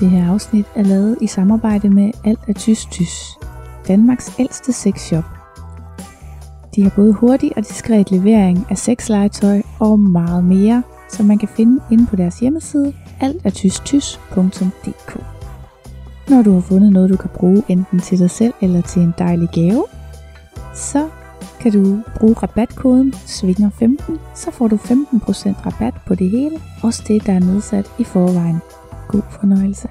Det her afsnit er lavet i samarbejde med Alt er Tys Tys, Danmarks ældste sexshop. De har både hurtig og diskret levering af sexlegetøj og meget mere, som man kan finde inde på deres hjemmeside altatystys.dk. Når du har fundet noget, du kan bruge enten til dig selv eller til en dejlig gave, så kan du bruge rabatkoden SVINGER15, så får du 15% rabat på det hele, også det, der er nedsat i forvejen. God fornøjelse.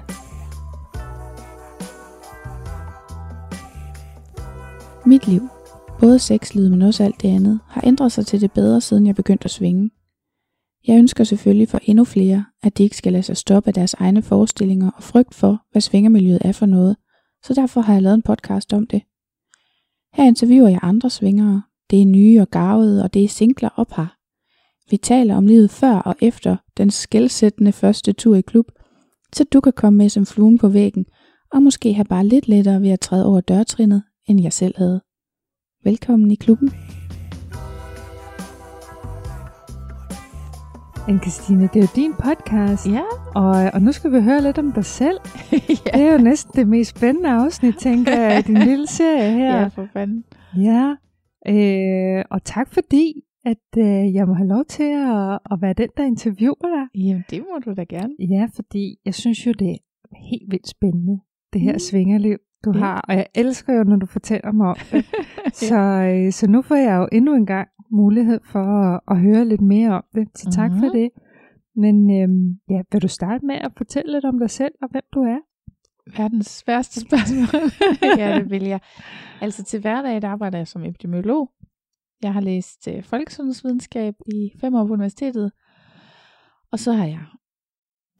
Mit liv, både sexlivet, men også alt det andet, har ændret sig til det bedre, siden jeg begyndte at svinge. Jeg ønsker selvfølgelig for endnu flere, at de ikke skal lade sig stoppe af deres egne forestillinger og frygt for, hvad svingermiljøet er for noget, så derfor har jeg lavet en podcast om det. Her interviewer jeg andre svingere. Det er nye og garvede, og det er singler op par. Vi taler om livet før og efter den skældsættende første tur i klub, så du kan komme med som fluen på væggen, og måske have bare lidt lettere ved at træde over dørtrinnet, end jeg selv havde. Velkommen i klubben. anne Christine, det er jo din podcast, Ja, og, og nu skal vi høre lidt om dig selv. ja. Det er jo næsten det mest spændende afsnit, tænker jeg, i din lille serie her. ja for fanden. Ja, øh, og tak fordi, at øh, jeg må have lov til at, at være den, der interviewer dig. Jamen, det må du da gerne. Ja, fordi jeg synes jo, det er helt vildt spændende, det her Mm. svingerliv, du Ja. har. Og jeg elsker jo, når du fortæller mig om det. så, øh, så nu får jeg jo endnu en gang mulighed for at, at høre lidt mere om det. Så tak for Mhm. det. Men øhm, ja, vil du starte med at fortælle lidt om dig selv og hvem du er? Verdens sværeste spørgsmål. ja, det vil jeg. Altså til hverdag, der arbejder jeg som epidemiolog. Jeg har læst øh, folkesundhedsvidenskab i fem år på universitetet. Og så har jeg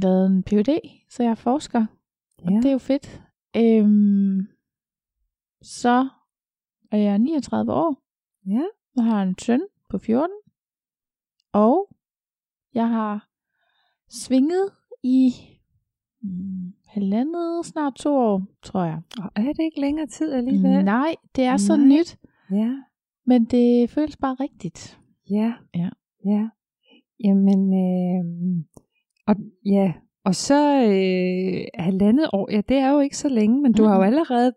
lavet en Ph.D., så jeg er forsker. Og Ja. det er jo fedt. Øhm, så er jeg 39 år. Ja. Jeg har en søn på 14. Og jeg har svinget i mm, halvandet, snart to år, tror jeg. Og er det ikke længere tid alligevel? Nej, det er så Nej. nyt, Ja. Men det føles bare rigtigt. Ja. Ja. Ja. Jamen, øh, og, ja, og så øh, halvandet år, ja, det er jo ikke så længe, men du har jo allerede,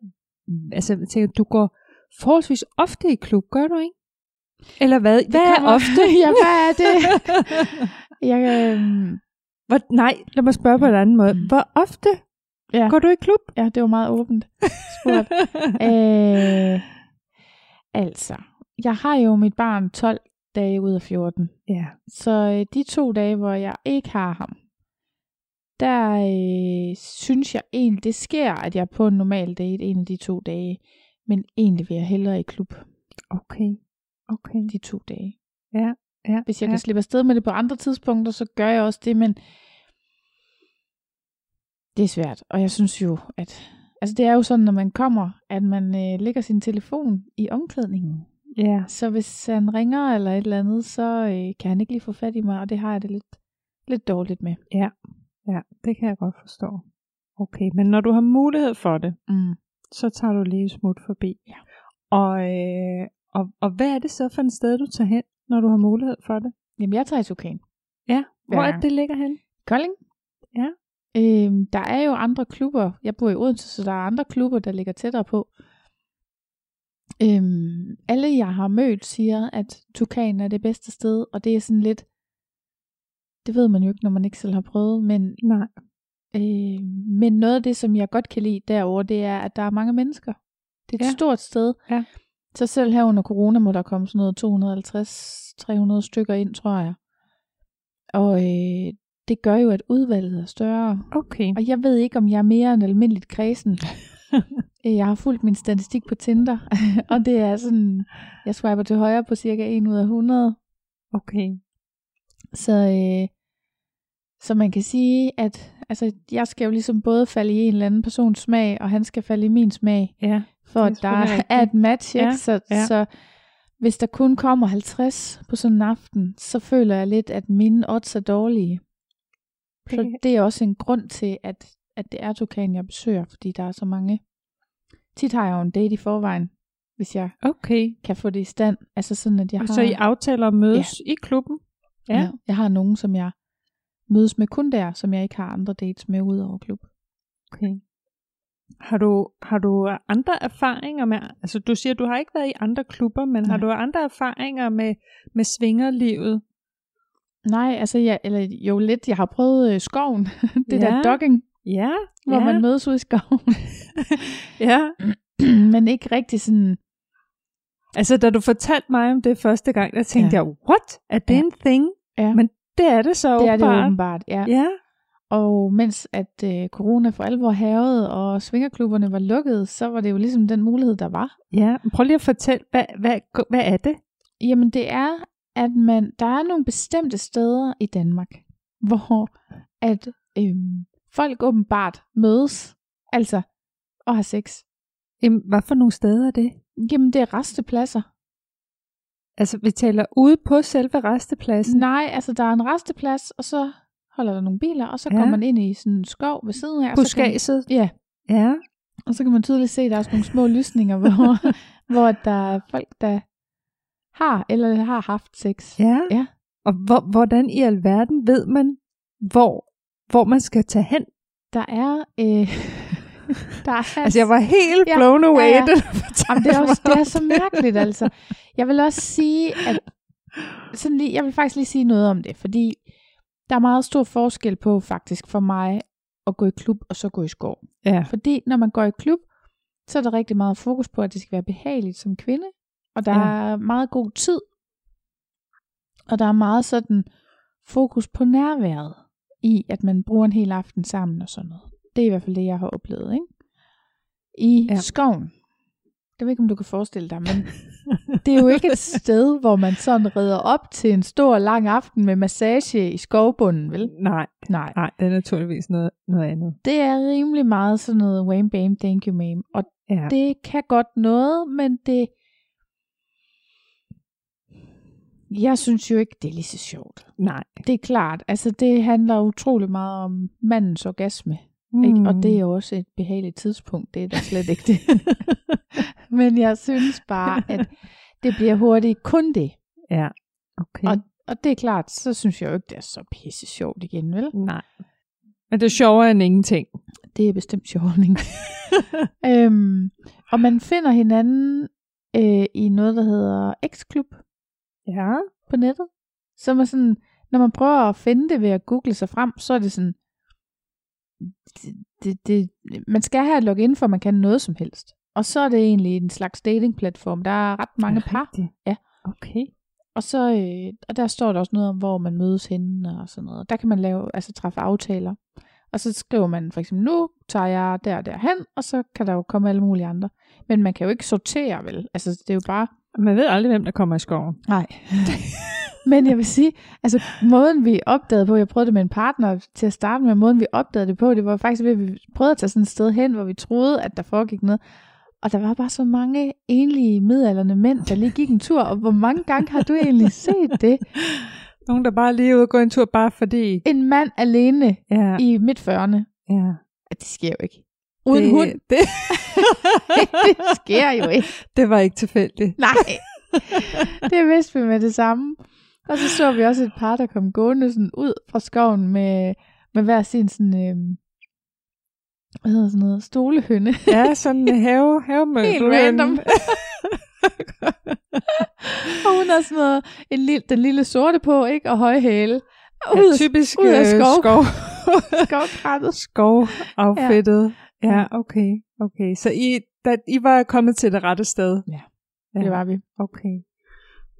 altså jeg tænker, du går forholdsvis ofte i klub, gør du ikke? Eller hvad? Det hvad er ofte? ja, hvad er det? Jeg, øhm, Hvor, nej, lad mig spørge på en anden måde. Mm. Hvor ofte ja, går du i klub? ja, det var meget åbent spurgt. øh, altså, jeg har jo mit barn 12 dage ud af 14. ja. Så øh, de to dage, hvor jeg ikke har ham, der øh, synes jeg egentlig, det sker, at jeg er på en normal date en af de to dage. Men egentlig vil jeg hellere i klub Okay. Okay. de to dage. Ja. Ja. Hvis jeg ja. kan slippe afsted med det på andre tidspunkter, så gør jeg også det, men det er svært. Og jeg synes jo, at altså det er jo sådan, når man kommer, at man øh, lægger sin telefon i omklædningen. Ja. Så hvis han ringer eller et eller andet, så øh, kan han ikke lige få fat i mig, og det har jeg det lidt, lidt dårligt med. Ja, det kan jeg godt forstå. Okay, men når du har mulighed for det, Mm. så tager du lige et smut forbi. Ja. Og, øh, og, og hvad er det så for en sted, du tager hen, når du har mulighed for det? Jamen, jeg tager i Tukan. Ja, hvor Hver er det ligger hen? Kolding? Ja. Øhm, der er jo andre klubber. Jeg bor i Odense, så der er andre klubber, der ligger tættere på. Øhm, alle, jeg har mødt, siger, at Tukan er det bedste sted, og det er sådan lidt... Det ved man jo ikke, når man ikke selv har prøvet, men, Nej. øh, men noget af det, som jeg godt kan lide derovre, det er, at der er mange mennesker. Det er et ja. stort sted. Ja. Så selv her under corona må der komme sådan noget 250-300 stykker ind, tror jeg. Og øh, det gør jo, at udvalget er større. Okay. Og jeg ved ikke, om jeg er mere end almindeligt kredsen. Øh, jeg har fulgt min statistik på Tinder, og det er sådan, jeg swiper til højre på cirka 1 ud af 100. Okay. Så, øh, så man kan sige, at altså, jeg skal jo ligesom både falde i en eller anden persons smag, og han skal falde i min smag, Ja. for er at der selvfølgelig er et match. Ikke? Ja, Så, ja. så hvis der kun kommer 50 på sådan en aften, så føler jeg lidt, at mine odds er dårlige. Så det er også en grund til, at, at det er Tukan, jeg besøger, fordi der er så mange. Tit har jeg jo en date i forvejen, hvis jeg Okay. kan få det i stand. Altså sådan, at jeg har... Så I aftaler at mødes ja. i klubben? Ja. ja. Jeg har nogen, som jeg mødes med kun der, som jeg ikke har andre dates med ud over klub. Okay. Har du, har du andre erfaringer med, altså du siger, du har ikke været i andre klubber, men har Nej. du andre erfaringer med, med svingerlivet? Nej, altså jeg, eller jo lidt, jeg har prøvet øh, skoven, det Ja. der dogging, Ja, hvor ja, man mødes ude i skoven, ja. men ikke rigtig sådan, Altså da du fortalte mig om det første gang, der tænkte Ja. jeg, what? Er det Ja. en thing? ja, Men det er det så det er det åbenbart. åbenbart, ja. Ja, Og mens at øh, corona for alvor havede, og svingerklubberne var lukket, så var det jo ligesom den mulighed, der var. ja. Prøv lige at fortælle, hvad, hvad, hvad er det? Jamen det er, at man, der er nogle bestemte steder i Danmark, hvor at øhm, folk åbenbart mødes, altså og har sex. Jamen, hvad for nogle steder er det? Jamen det er restepladser. Altså, vi taler ude på selve restepladsen. Nej, altså der er en resteplads, og så holder der nogle biler, og så Ja. går man ind i sådan en skov ved siden af. Buskaget. Ja, Ja. og så kan man tydeligt se, at der er sådan nogle små lysninger, hvor, hvor der er folk, der har eller har haft sex. Ja. Ja. Og hvor, hvordan i alverden ved man, hvor, hvor man skal tage hen? Der er... Øh, der er Altså, jeg var helt Ja, blown away, ja, ja. da Jamen, det, er også, det er så mærkeligt, altså. Jeg vil også sige, at sådan lige, jeg vil faktisk lige sige noget om det, fordi der er meget stor forskel på faktisk for mig at gå i klub og så gå i skov. Ja. Fordi når man går i klub, så er der rigtig meget fokus på, at det skal være behageligt som kvinde, og der Ja. er meget god tid, og der er meget sådan fokus på nærværet i, at man bruger en hel aften sammen og sådan noget. Det er i hvert fald det, jeg har oplevet, ikke? I Ja. skoven. Jeg ved ikke, om du kan forestille dig, men det er jo ikke et sted, hvor man sådan redder op til en stor, lang aften med massage i skovbunden, vel? Nej, Nej. nej, det er naturligvis noget, noget andet. Det er rimelig meget sådan noget wham bam, thank you ma'am. Og Ja. det kan godt noget, men det... Jeg synes jo ikke, det er lige så sjovt. Nej. Det er klart, altså det handler utrolig meget om mandens orgasme. Mm. Ikke? Og det er jo også et behageligt tidspunkt, det er da slet ikke det. men jeg synes bare, at det bliver hurtigt kun det. Ja. Okay. Og, og det er klart, så synes jeg jo ikke, det er så pisse sjovt igen, vel? Nej. Men det er sjovere end ingenting. Det er bestemt sjovning. øhm, og man finder hinanden øh, i noget, der hedder X-klub Ja. på nettet. Så man sådan, når man prøver at finde det ved at google sig frem, så er det sådan, det, det, det, man skal have et login, for man kan noget som helst. Og så er det egentlig en slags datingplatform. Der er ret mange Er par. rigtigt? Ja. Okay. Og så øh, og der står der også noget om, hvor man mødes henne og sådan noget. Der kan man lave, altså træffe aftaler. Og så skriver man for eksempel, nu tager jeg der og derhen, og så kan der jo komme alle mulige andre. Men man kan jo ikke sortere, vel? Altså, det er jo bare... Man ved aldrig, hvem der kommer i skoven. Nej. Men jeg vil sige, altså måden vi opdagede på, jeg prøvede det med en partner til at starte med, måden vi opdagede det på, det var faktisk ved, at vi prøvede at tage sådan et sted hen, hvor vi troede, at der foregik noget. Og der var bare så mange enlige midalderne mænd, der lige gik en tur, og hvor mange gange har du egentlig set det? Nogen, der bare lige ude og gå en tur, bare fordi... En mand alene Ja. i midt 40'erne. ja. Ja, det sker jo ikke. Uden det, hund. Det, det sker jo ikke. det var ikke tilfældigt. Nej, det vidste vi med det samme. Og så så vi også et par, der kom gående sådan ud fra skoven med, med hver sin sådan, øh, hvad hedder sådan noget, stolehønne. Ja, sådan en have, havemøbel. Helt random. og hun har sådan noget, en lille, den lille sorte på, ikke? Og høje hæle. Og Ja, ud, af- typisk ud af øh, skov. skov. skovkrattet. Skov-outfittet. Ja. Ja, okay. okay. Så I, da, I var kommet til det rette sted? Ja, Det var vi. Okay.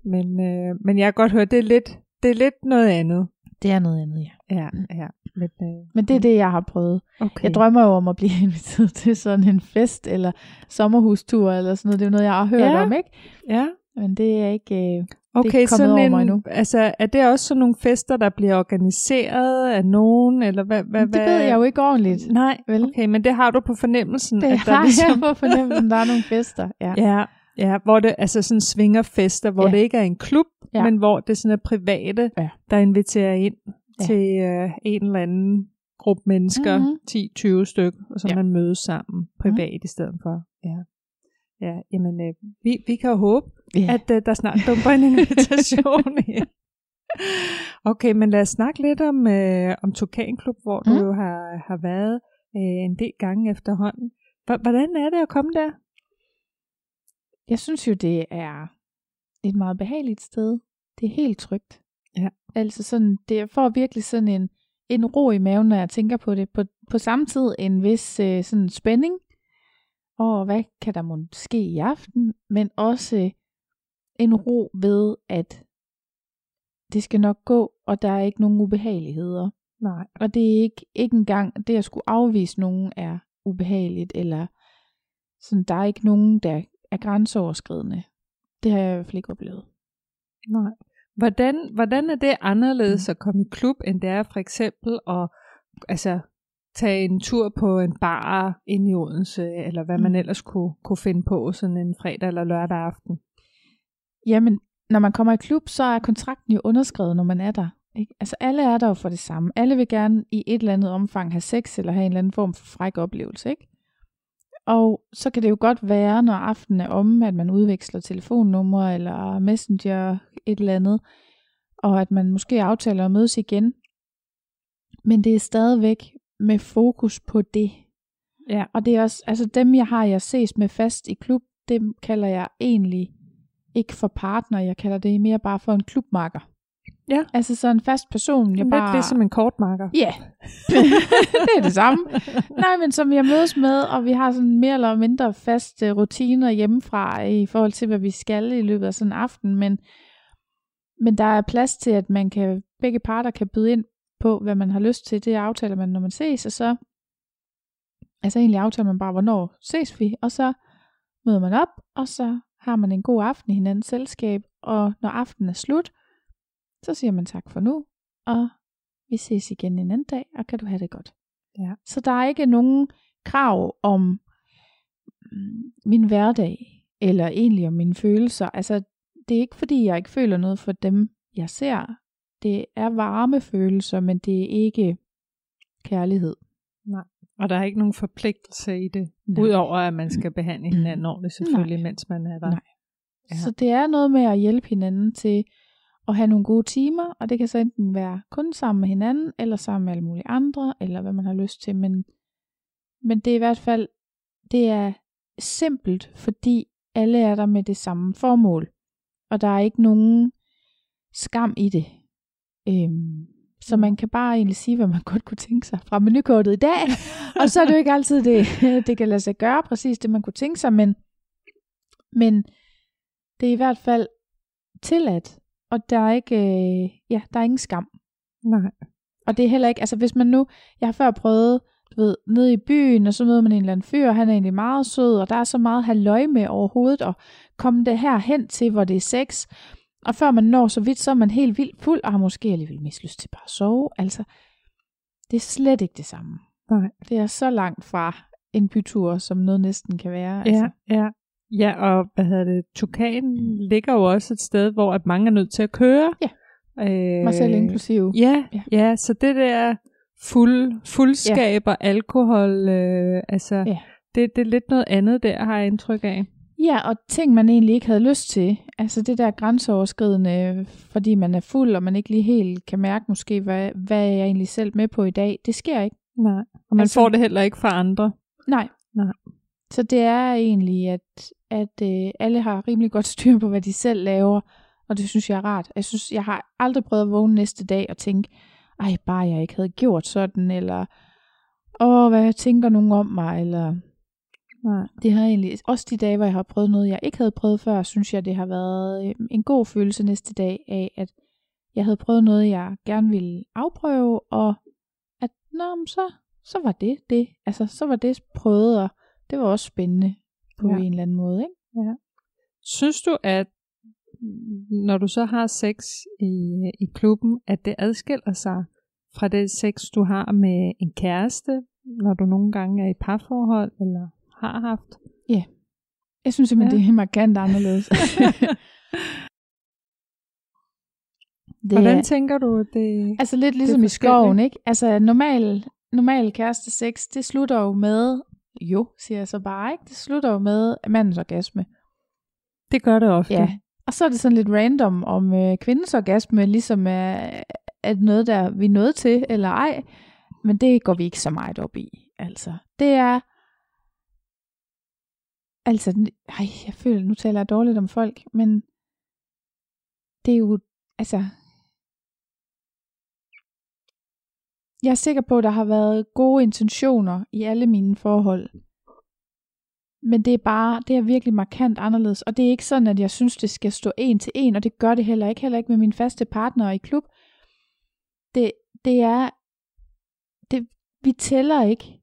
Men, øh, men jeg kan godt høre, det er lidt, det er lidt noget andet. Det er noget andet, ja. Ja, ja. Men, øh, Men det er det, jeg har prøvet. okay. Jeg drømmer jo om at blive inviteret til sådan en fest, eller sommerhustur, eller sådan noget. Det er jo noget, jeg har hørt Ja. om, ikke? Ja, Men det er ikke... Øh, okay. kommet sådan over en, mig endnu. Altså, er det også sådan nogle fester, der bliver organiseret af nogen? Eller hvad, hvad, det ved jeg jo ikke ordentligt. Nej, vel? okay, men det har du på fornemmelsen. Det at der har ligesom, jeg på fornemmelsen, der er nogle fester. Ja. Ja, ja, hvor det altså sådan svingerfester, hvor Ja. det ikke er en klub, Ja. men hvor det sådan er private, Ja. der inviterer ind Ja. til øh, en eller anden gruppe mennesker, Mhm. 10-20 stykker, og så Ja. man mødes sammen privat i stedet for. Ja. Ja, jamen, øh, vi, vi kan jo håbe, Ja. at øh, der snart dumper en invitation ind. Okay, men lad os snakke lidt om, øh, om Tukanklub, hvor du Mhm. jo har, har været. øh, en del gange efterhånden. Hvordan er det at komme der? Jeg synes jo, det er et meget behageligt sted. Det er helt trygt. Ja. Altså sådan, det får virkelig sådan en, en ro i maven, når jeg tænker på det. På, på samme tid en vis øh, sådan spænding. Og hvad kan der måske i aften? Men også en ro ved, at det skal nok gå, og der er ikke nogen ubehageligheder. Nej. Og det er ikke, ikke engang, det at skulle afvise nogen er ubehageligt, eller sådan, der er ikke nogen, der er grænseoverskridende. Det har jeg i hvert fald ikke oplevet. Nej. Hvordan, hvordan er det anderledes at komme i klub, end det er for eksempel at altså, tage en tur på en bar ind i Odense, eller hvad man ellers kunne, kunne finde på sådan en fredag eller lørdag aften? Jamen, når man kommer i klub, så er kontrakten jo underskrevet, når man er der. Ikke? Altså alle er der jo for det samme. Alle vil gerne i et eller andet omfang have sex, eller have en eller anden form for fræk oplevelse. Ikke? Og så kan det jo godt være, når aftenen er om, at man udveksler telefonnummer eller messenger, et eller andet, og at man måske aftaler at mødes igen. Men det er stadigvæk med fokus på det. Ja. Og det er også, altså dem jeg har, jeg ses med fast i klub, dem kalder jeg egentlig ikke for partner, jeg kalder det mere bare for en klubmarker. Ja. Altså så en fast person, jeg Lidt bare... ligesom en kortmarker. Ja, det er det samme. Nej, men som jeg mødes med, og vi har sådan mere eller mindre faste rutiner hjemmefra i forhold til, hvad vi skal i løbet af sådan en aften, men, men der er plads til, at man kan, begge parter kan byde ind på, hvad man har lyst til. Det aftaler man, når man ses, og så altså egentlig aftaler man bare, hvornår ses vi, og så møder man op, og så har man en god aften i hinandens selskab, og når aftenen er slut, så siger man tak for nu, og vi ses igen en anden dag, og kan du have det godt. Ja. Så der er ikke nogen krav om mm, min hverdag, eller egentlig om mine følelser. Altså, det er ikke fordi, jeg ikke føler noget for dem, jeg ser. Det er varme følelser, men det er ikke kærlighed. Nej. Og der er ikke nogen forpligtelse i det, Nej. udover at man skal behandle hinanden ordentligt selvfølgelig, Nej. mens man er der. Nej. Ja. Så det er noget med at hjælpe hinanden til at have nogle gode timer, og det kan så enten være kun sammen med hinanden, eller sammen med alle mulige andre, eller hvad man har lyst til, men, men det er i hvert fald, det er simpelt, fordi alle er der med det samme formål, og der er ikke nogen skam i det. Øhm, så man kan bare egentlig sige, hvad man godt kunne tænke sig fra menukortet i dag, og så er det jo ikke altid, det, det kan lade sig gøre præcis det, man kunne tænke sig, men, men det er i hvert fald tilladt, og der er ikke, øh, ja, der er ingen skam. Nej. Og det er heller ikke, altså hvis man nu, jeg har før prøvet, du ved, nede i byen, og så møder man en eller anden fyr, og han er egentlig meget sød, og der er så meget halvøj med overhovedet, og komme det her hen til, hvor det er sex, og før man når så vidt, så er man helt vildt fuld, og har måske alligevel mest lyst til bare at sove. Altså, det er slet ikke det samme. Nej. Det er så langt fra en bytur, som noget næsten kan være. Altså. Ja, ja. Ja, og hvad hedder det, Tukan ligger jo også et sted, hvor at mange er nødt til at køre. Ja. Øh, Mig selv inklusive. Ja, Ja. ja, ja, så det der fuld, fuldskab og alkohol, øh, altså, Ja. det, det er lidt noget andet der, har jeg indtryk af. Ja, og ting, man egentlig ikke havde lyst til. Altså det der grænseoverskridende, fordi man er fuld, og man ikke lige helt kan mærke måske, hvad, hvad er jeg egentlig selv med på i dag. Det sker ikke. Nej. Og man Altså- får det heller ikke fra andre. Nej. Nej. Så det er egentlig, at, at øh, alle har rimelig godt styr på, hvad de selv laver, og det synes jeg er rart. Jeg synes, jeg har aldrig prøvet at vågne næste dag og tænke, ej, bare jeg ikke havde gjort sådan, eller åh, hvad tænker nogen om mig, eller Nej. det har egentlig, også de dage, hvor jeg har prøvet noget, jeg ikke havde prøvet før, synes jeg, det har været øh, en god følelse næste dag af, at jeg havde prøvet noget, jeg gerne ville afprøve, og at, nå, så, så var det det. Altså, så var det prøvet, og det var også spændende på Ja. ja. en eller anden måde, ikke? Synes du, at når du så har sex i, i klubben, at det adskiller sig fra det sex, du har med en kæreste, når du nogle gange er i parforhold, eller har haft? Jeg synes simpelthen, Ja. ja. det er markant anderledes. det Hvordan er, tænker du, det... altså lidt ligesom i skoven, ikke? Altså normal, normal kæreste sex, det slutter jo med, jo, siger jeg så bare, ikke? Det slutter jo med mandens orgasme. Det gør det ofte. Ja. Og så er det sådan lidt random, om øh, kvindens orgasme ligesom er, er noget, der vi er nået til, eller ej. Men det går vi ikke så meget op i. altså. Det er, altså, ej, jeg føler, nu taler jeg dårligt om folk, men det er jo, altså, jeg er sikker på, at der har været gode intentioner i alle mine forhold. Men det er bare, det er virkelig markant anderledes. Og det er ikke sådan, at jeg synes, det skal stå en til en, og det gør det heller ikke. Heller ikke med min faste partner i klub. Det, det er, det, vi tæller ikke.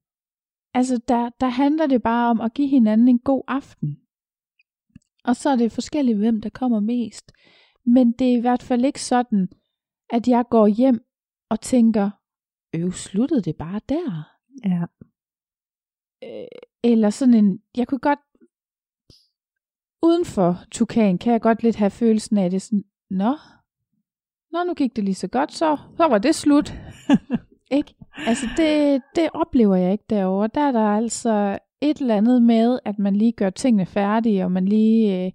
Altså, der, der handler det bare om at give hinanden en god aften. Og så er det forskelligt, hvem der kommer mest. Men det er i hvert fald ikke sådan, at jeg går hjem og tænker, øv, sluttede det bare der? Ja. Øh, eller sådan en, jeg kunne godt, uden for tukan, kan jeg godt lidt have følelsen af det sådan, nå, nå, nu gik det lige så godt, så, så var det slut. ikke? Altså, det, det oplever jeg ikke derovre. Der er der altså et eller andet med, at man lige gør tingene færdige, og man lige øh,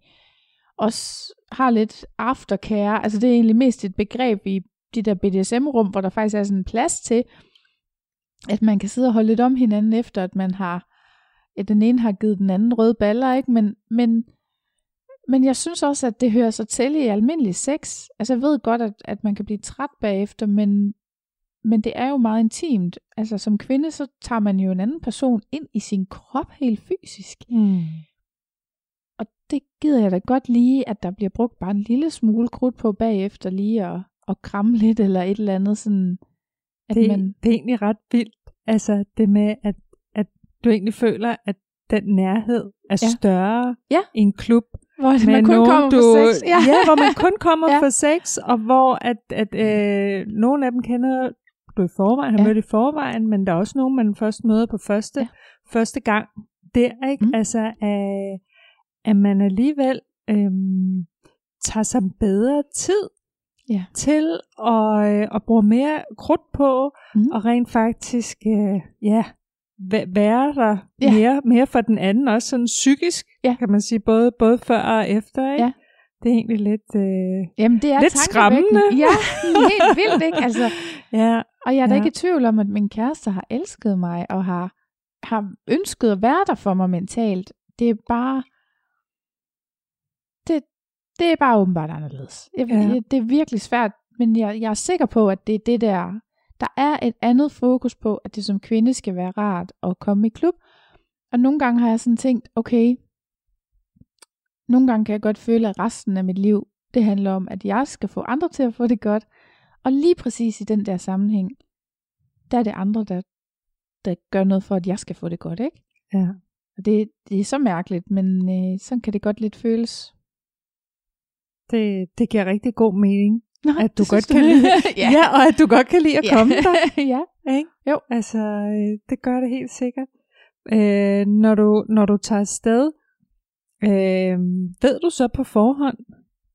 også har lidt aftercare. Altså, det er egentlig mest et begreb i de der BDSM-rum, hvor der faktisk er sådan en plads til, at man kan sidde og holde lidt om hinanden efter, at man har, at den ene har givet den anden røde baller, ikke? Men, men, men jeg synes også, at det hører sig til i almindelig sex. Altså jeg ved godt, at, at man kan blive træt bagefter, men, men det er jo meget intimt. Altså som kvinde, så tager man jo en anden person ind i sin krop helt fysisk. Mm. Og det gider jeg da godt lige, at der bliver brugt bare en lille smule krudt på bagefter lige at, at kramme lidt eller et eller andet sådan. At Det, man, det er egentlig ret vildt. Altså det med, at, at du egentlig føler, at den nærhed er Ja. større Ja. i en klub. hvor man kun nogen, kommer du, for sex. Ja. ja, hvor man kun kommer ja. for sex, og hvor at, at øh, nogle af dem kender du i forvejen, har Ja. mødt i forvejen, men der er også nogen, man først møder på første, Ja. første gang. Det er ikke, Mm. altså, at, at man alligevel øhm, tager sig bedre tid Ja. til at, øh, at bruge mere krudt på, Mm. og rent faktisk, øh, ja, væ- være der Ja. mere, mere for den anden, også sådan psykisk, Ja. kan man sige, både, både før og efter, ikke? Ja. Det er egentlig lidt, øh, Jamen, det er Lidt skræmmende. Ja, helt vildt, ikke? Altså, ja, og jeg er da Ja. ikke i tvivl om, at min kæreste har elsket mig, og har, har ønsket at være der for mig mentalt. Det er bare... Det, det er bare åbenbart anderledes. Jeg, Ja. jeg, det er virkelig svært, men jeg, jeg er sikker på, at det er det der... Der er et andet fokus på, at det som kvinde skal være rart at komme i klub. Og nogle gange har jeg sådan tænkt, okay, nogle gange kan jeg godt føle, at resten af mit liv, det handler om, at jeg skal få andre til at få det godt. Og lige præcis i den der sammenhæng, der er det andre, der, der gør noget for, at jeg skal få det godt, ikke? ja. Og det, det er så mærkeligt, men øh, sådan kan det godt lidt føles. Det, det giver rigtig god mening. Nå, At du godt synes kan lide- ja. ja, og at du godt kan lide at Ja. komme der. ja. Ikke? Jo. Altså, øh, det gør det helt sikkert. Øh, når, du, når du tager afsted, øh, ved du så på forhånd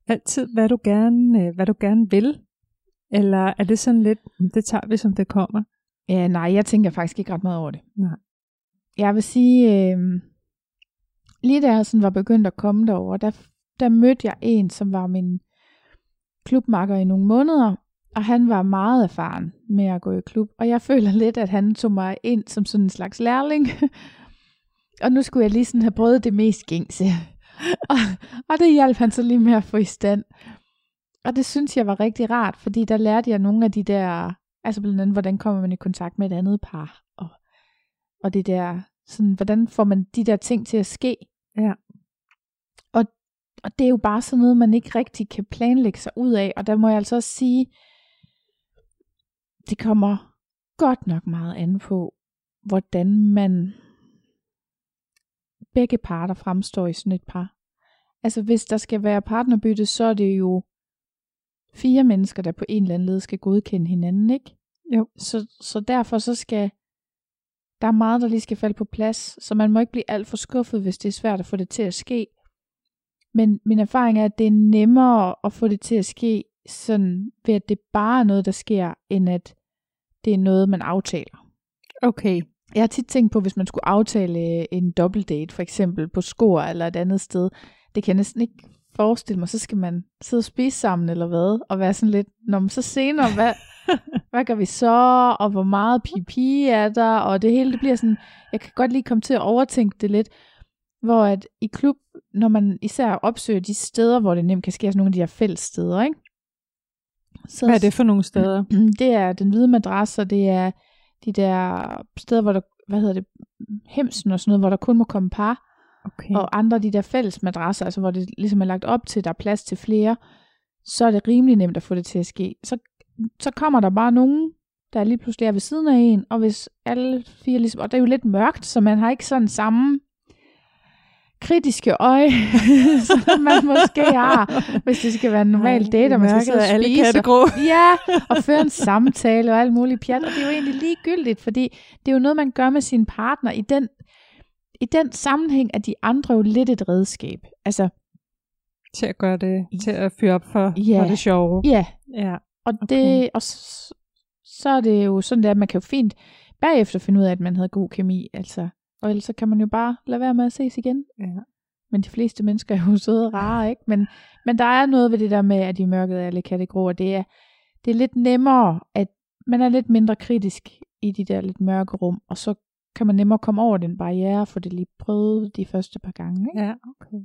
altid, hvad du gerne, øh, hvad du gerne vil? Eller er det sådan lidt, "Mm, det tager vi, som det kommer? Ja, nej, jeg tænker faktisk ikke ret meget over det. Nej. Jeg vil sige, øh, lige da jeg sådan var begyndt at komme derover, der, der mødte jeg en, som var min klubmakker i nogle måneder, og han var meget erfaren med at gå i klub, og jeg føler lidt, at han tog mig ind som sådan en slags lærling, og nu skulle jeg lige sådan have prøvet det mest gængse, og, og det hjalp han så lige med at få i stand. Og det synes jeg var rigtig rart, fordi der lærte jeg nogle af de der, altså blandt andet, hvordan kommer man i kontakt med et andet par, og, og det der, sådan, hvordan får man de der ting til at ske. Ja. Og, og det er jo bare sådan noget, man ikke rigtig kan planlægge sig ud af, og der må jeg altså også sige, det kommer godt nok meget an på, hvordan man begge parter fremstår i sådan et par. Altså hvis der skal være partnerbytte, så er det jo fire mennesker, der på en eller anden led skal godkende hinanden, ikke? Jo. Så, så derfor så skal, der er meget, der lige skal falde på plads, så man må ikke blive alt for skuffet, hvis det er svært at få det til at ske. Men min erfaring er, at det er nemmere at få det til at ske, sådan ved at det bare er noget, der sker, end at det er noget, man aftaler. Okay. Jeg har tit tænkt på, hvis man skulle aftale en dobbeltdate, for eksempel på skor eller et andet sted, det kan jeg næsten ikke forestille mig, så skal man sidde og spise sammen eller hvad, og være sådan lidt, når man så senere, hvad, hvad gør vi så, og hvor meget pipi er der, og det hele, det bliver sådan, jeg kan godt lige komme til at overtænke det lidt, hvor at i klub, når man især opsøger de steder, hvor det nemt kan ske, altså nogle af de her fælles steder, ikke? Så, Hvad er det for nogle steder? Det er den hvide madras, og det er de der steder, hvor der, hvad hedder det, hemsen og sådan noget, hvor der kun må komme par, Okay. og andre af de der fælles madrasser, altså hvor det ligesom er lagt op til, der er plads til flere, så er det rimelig nemt at få det til at ske. Så, så kommer der bare nogen, der lige pludselig er ved siden af en, og hvis alle fire ligesom, og det er jo lidt mørkt, så man har ikke sådan samme kritiske øje, som man måske har, hvis det skal være en normal Nej, date, og man skal sidde og er alle spise. kattegrå. Ja, og føre en samtale og alt muligt pjat, og det er jo egentlig ligegyldigt, fordi det er jo noget, man gør med sin partner i den, i den sammenhæng, at de andre jo lidt et redskab. Altså, Til at gøre det, til at fyre op for, Ja. for det sjove. ja, Ja. og, Okay. det, og så, så er det jo sådan, der, at man kan jo fint bagefter finde ud af, at man havde god kemi, altså. Og ellers så kan man jo bare lade være med at ses igen. ja. Men de fleste mennesker er jo søde og rare, ikke? Men, men der er noget ved det der med, at de mørkede er alle kategorier. og Det er, det er lidt nemmere, at man er lidt mindre kritisk i de der lidt mørke rum, og så kan man nemmere komme over den barriere, for det lige prøvet de første par gange. Ikke? Ja, okay.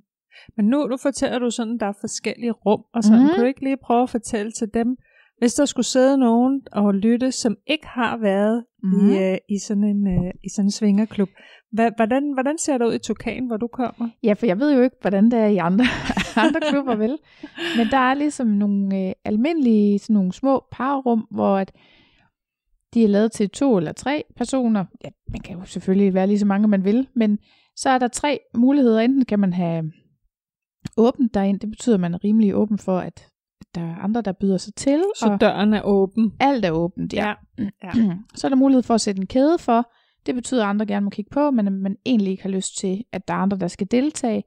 Men nu, nu fortæller du sådan, der er forskellige rum, og sådan. Mhm. Mm. Kan du ikke lige prøve at fortælle til dem, hvis der skulle sidde nogen og lytte, som ikke har været mm. Mhm. i, øh, i sådan en, øh, i sådan en svingerklub. Hva, hvordan, hvordan ser det ud i Tukan, hvor du kommer? Ja, for jeg ved jo ikke, hvordan det er i andre, andre klubber, vel? Men der er ligesom nogle øh, almindelige, sådan nogle små parrum, hvor at de er lavet til to eller tre personer. Ja, man kan jo selvfølgelig være lige så mange, man vil, men så er der tre muligheder. Enten kan man have åbent derind, det betyder, at man er rimelig åben for, at der er andre, der byder sig til, Så og døren er åben. alt er åbent, ja. ja. så er der mulighed for at sætte en kæde for. Det betyder, at andre gerne må kigge på, men at man egentlig ikke har lyst til, at der er andre, der skal deltage.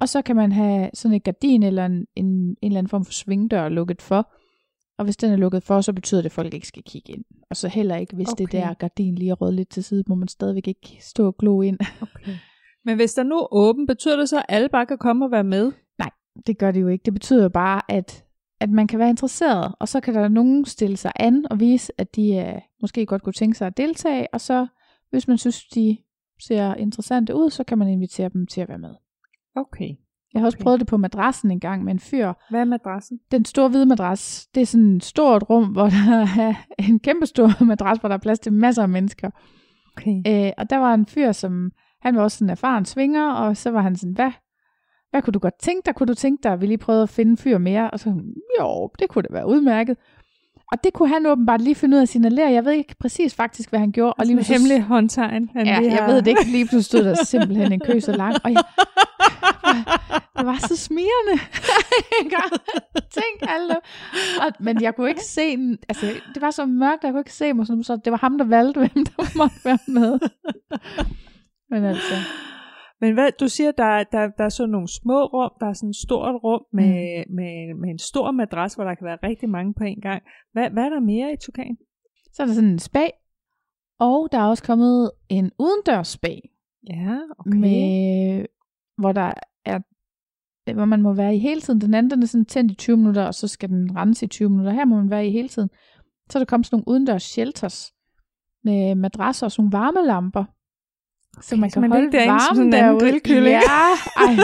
Og så kan man have sådan et gardin eller en, en, en eller anden form for svingdør lukket for. Og hvis den er lukket for, så betyder det, at folk ikke skal kigge ind. Og så heller ikke, hvis okay. det der gardin lige er rødt lidt til side, må man stadigvæk ikke stå og glo ind. Okay. Men hvis der nu er åben, betyder det så, at alle bare kan komme og være med? Det gør det jo ikke. Det betyder jo bare, at, at man kan være interesseret, og så kan der nogen stille sig an og vise, at de uh, måske godt kunne tænke sig at deltage, og så hvis man synes, de ser interessante ud, så kan man invitere dem til at være med. Okay. Jeg har også Okay. prøvet det på madrassen en gang med en fyr. Hvad er madrassen? Den store hvide madras, det er sådan et stort rum, hvor der er en kæmpe stor madras, hvor der er plads til masser af mennesker. Okay. Øh, og der var en fyr, som, han var også sådan en erfaren svinger, og så var han sådan, hvad, hvad kunne du godt tænke dig? Kunne du tænke dig, at vi lige prøvede at finde en fyr mere? Og så, jo, det kunne da være udmærket. Og det kunne han åbenbart lige finde ud af at signalere. Jeg ved ikke præcis faktisk, hvad han gjorde. Og lige Altså en hemmelig håndtegn. Han Ja, lige jeg ved det ikke. Lige pludselig stod der simpelthen en kø så lang. Og jeg, det var så smirrende. Tænk alle. Og, men jeg kunne ikke se den. Altså, det var så mørkt, jeg kunne ikke se mig. Sådan, så det var ham, der valgte, hvem der måtte være med. Men altså, Men hvad, du siger, der, der, der er sådan nogle små rum, der er sådan et stort rum med, mm. med, med en stor madras, hvor der kan være rigtig mange på en gang. Hvad, hvad er der mere i Tukan? så er der sådan en spa. Og der er også kommet en udendørs spa. Ja, okay. med, hvor der er hvor man må være i hele tiden. Den anden den er sådan tændt i 20 minutter, og så skal den rense i 20 minutter. Her må man være i hele tiden. Så er der kommet sådan nogle udendørs shelters med madrasser og sådan nogle varmelamper. Så man så kan man holde varmen derude. grillkylling. Ja, ej,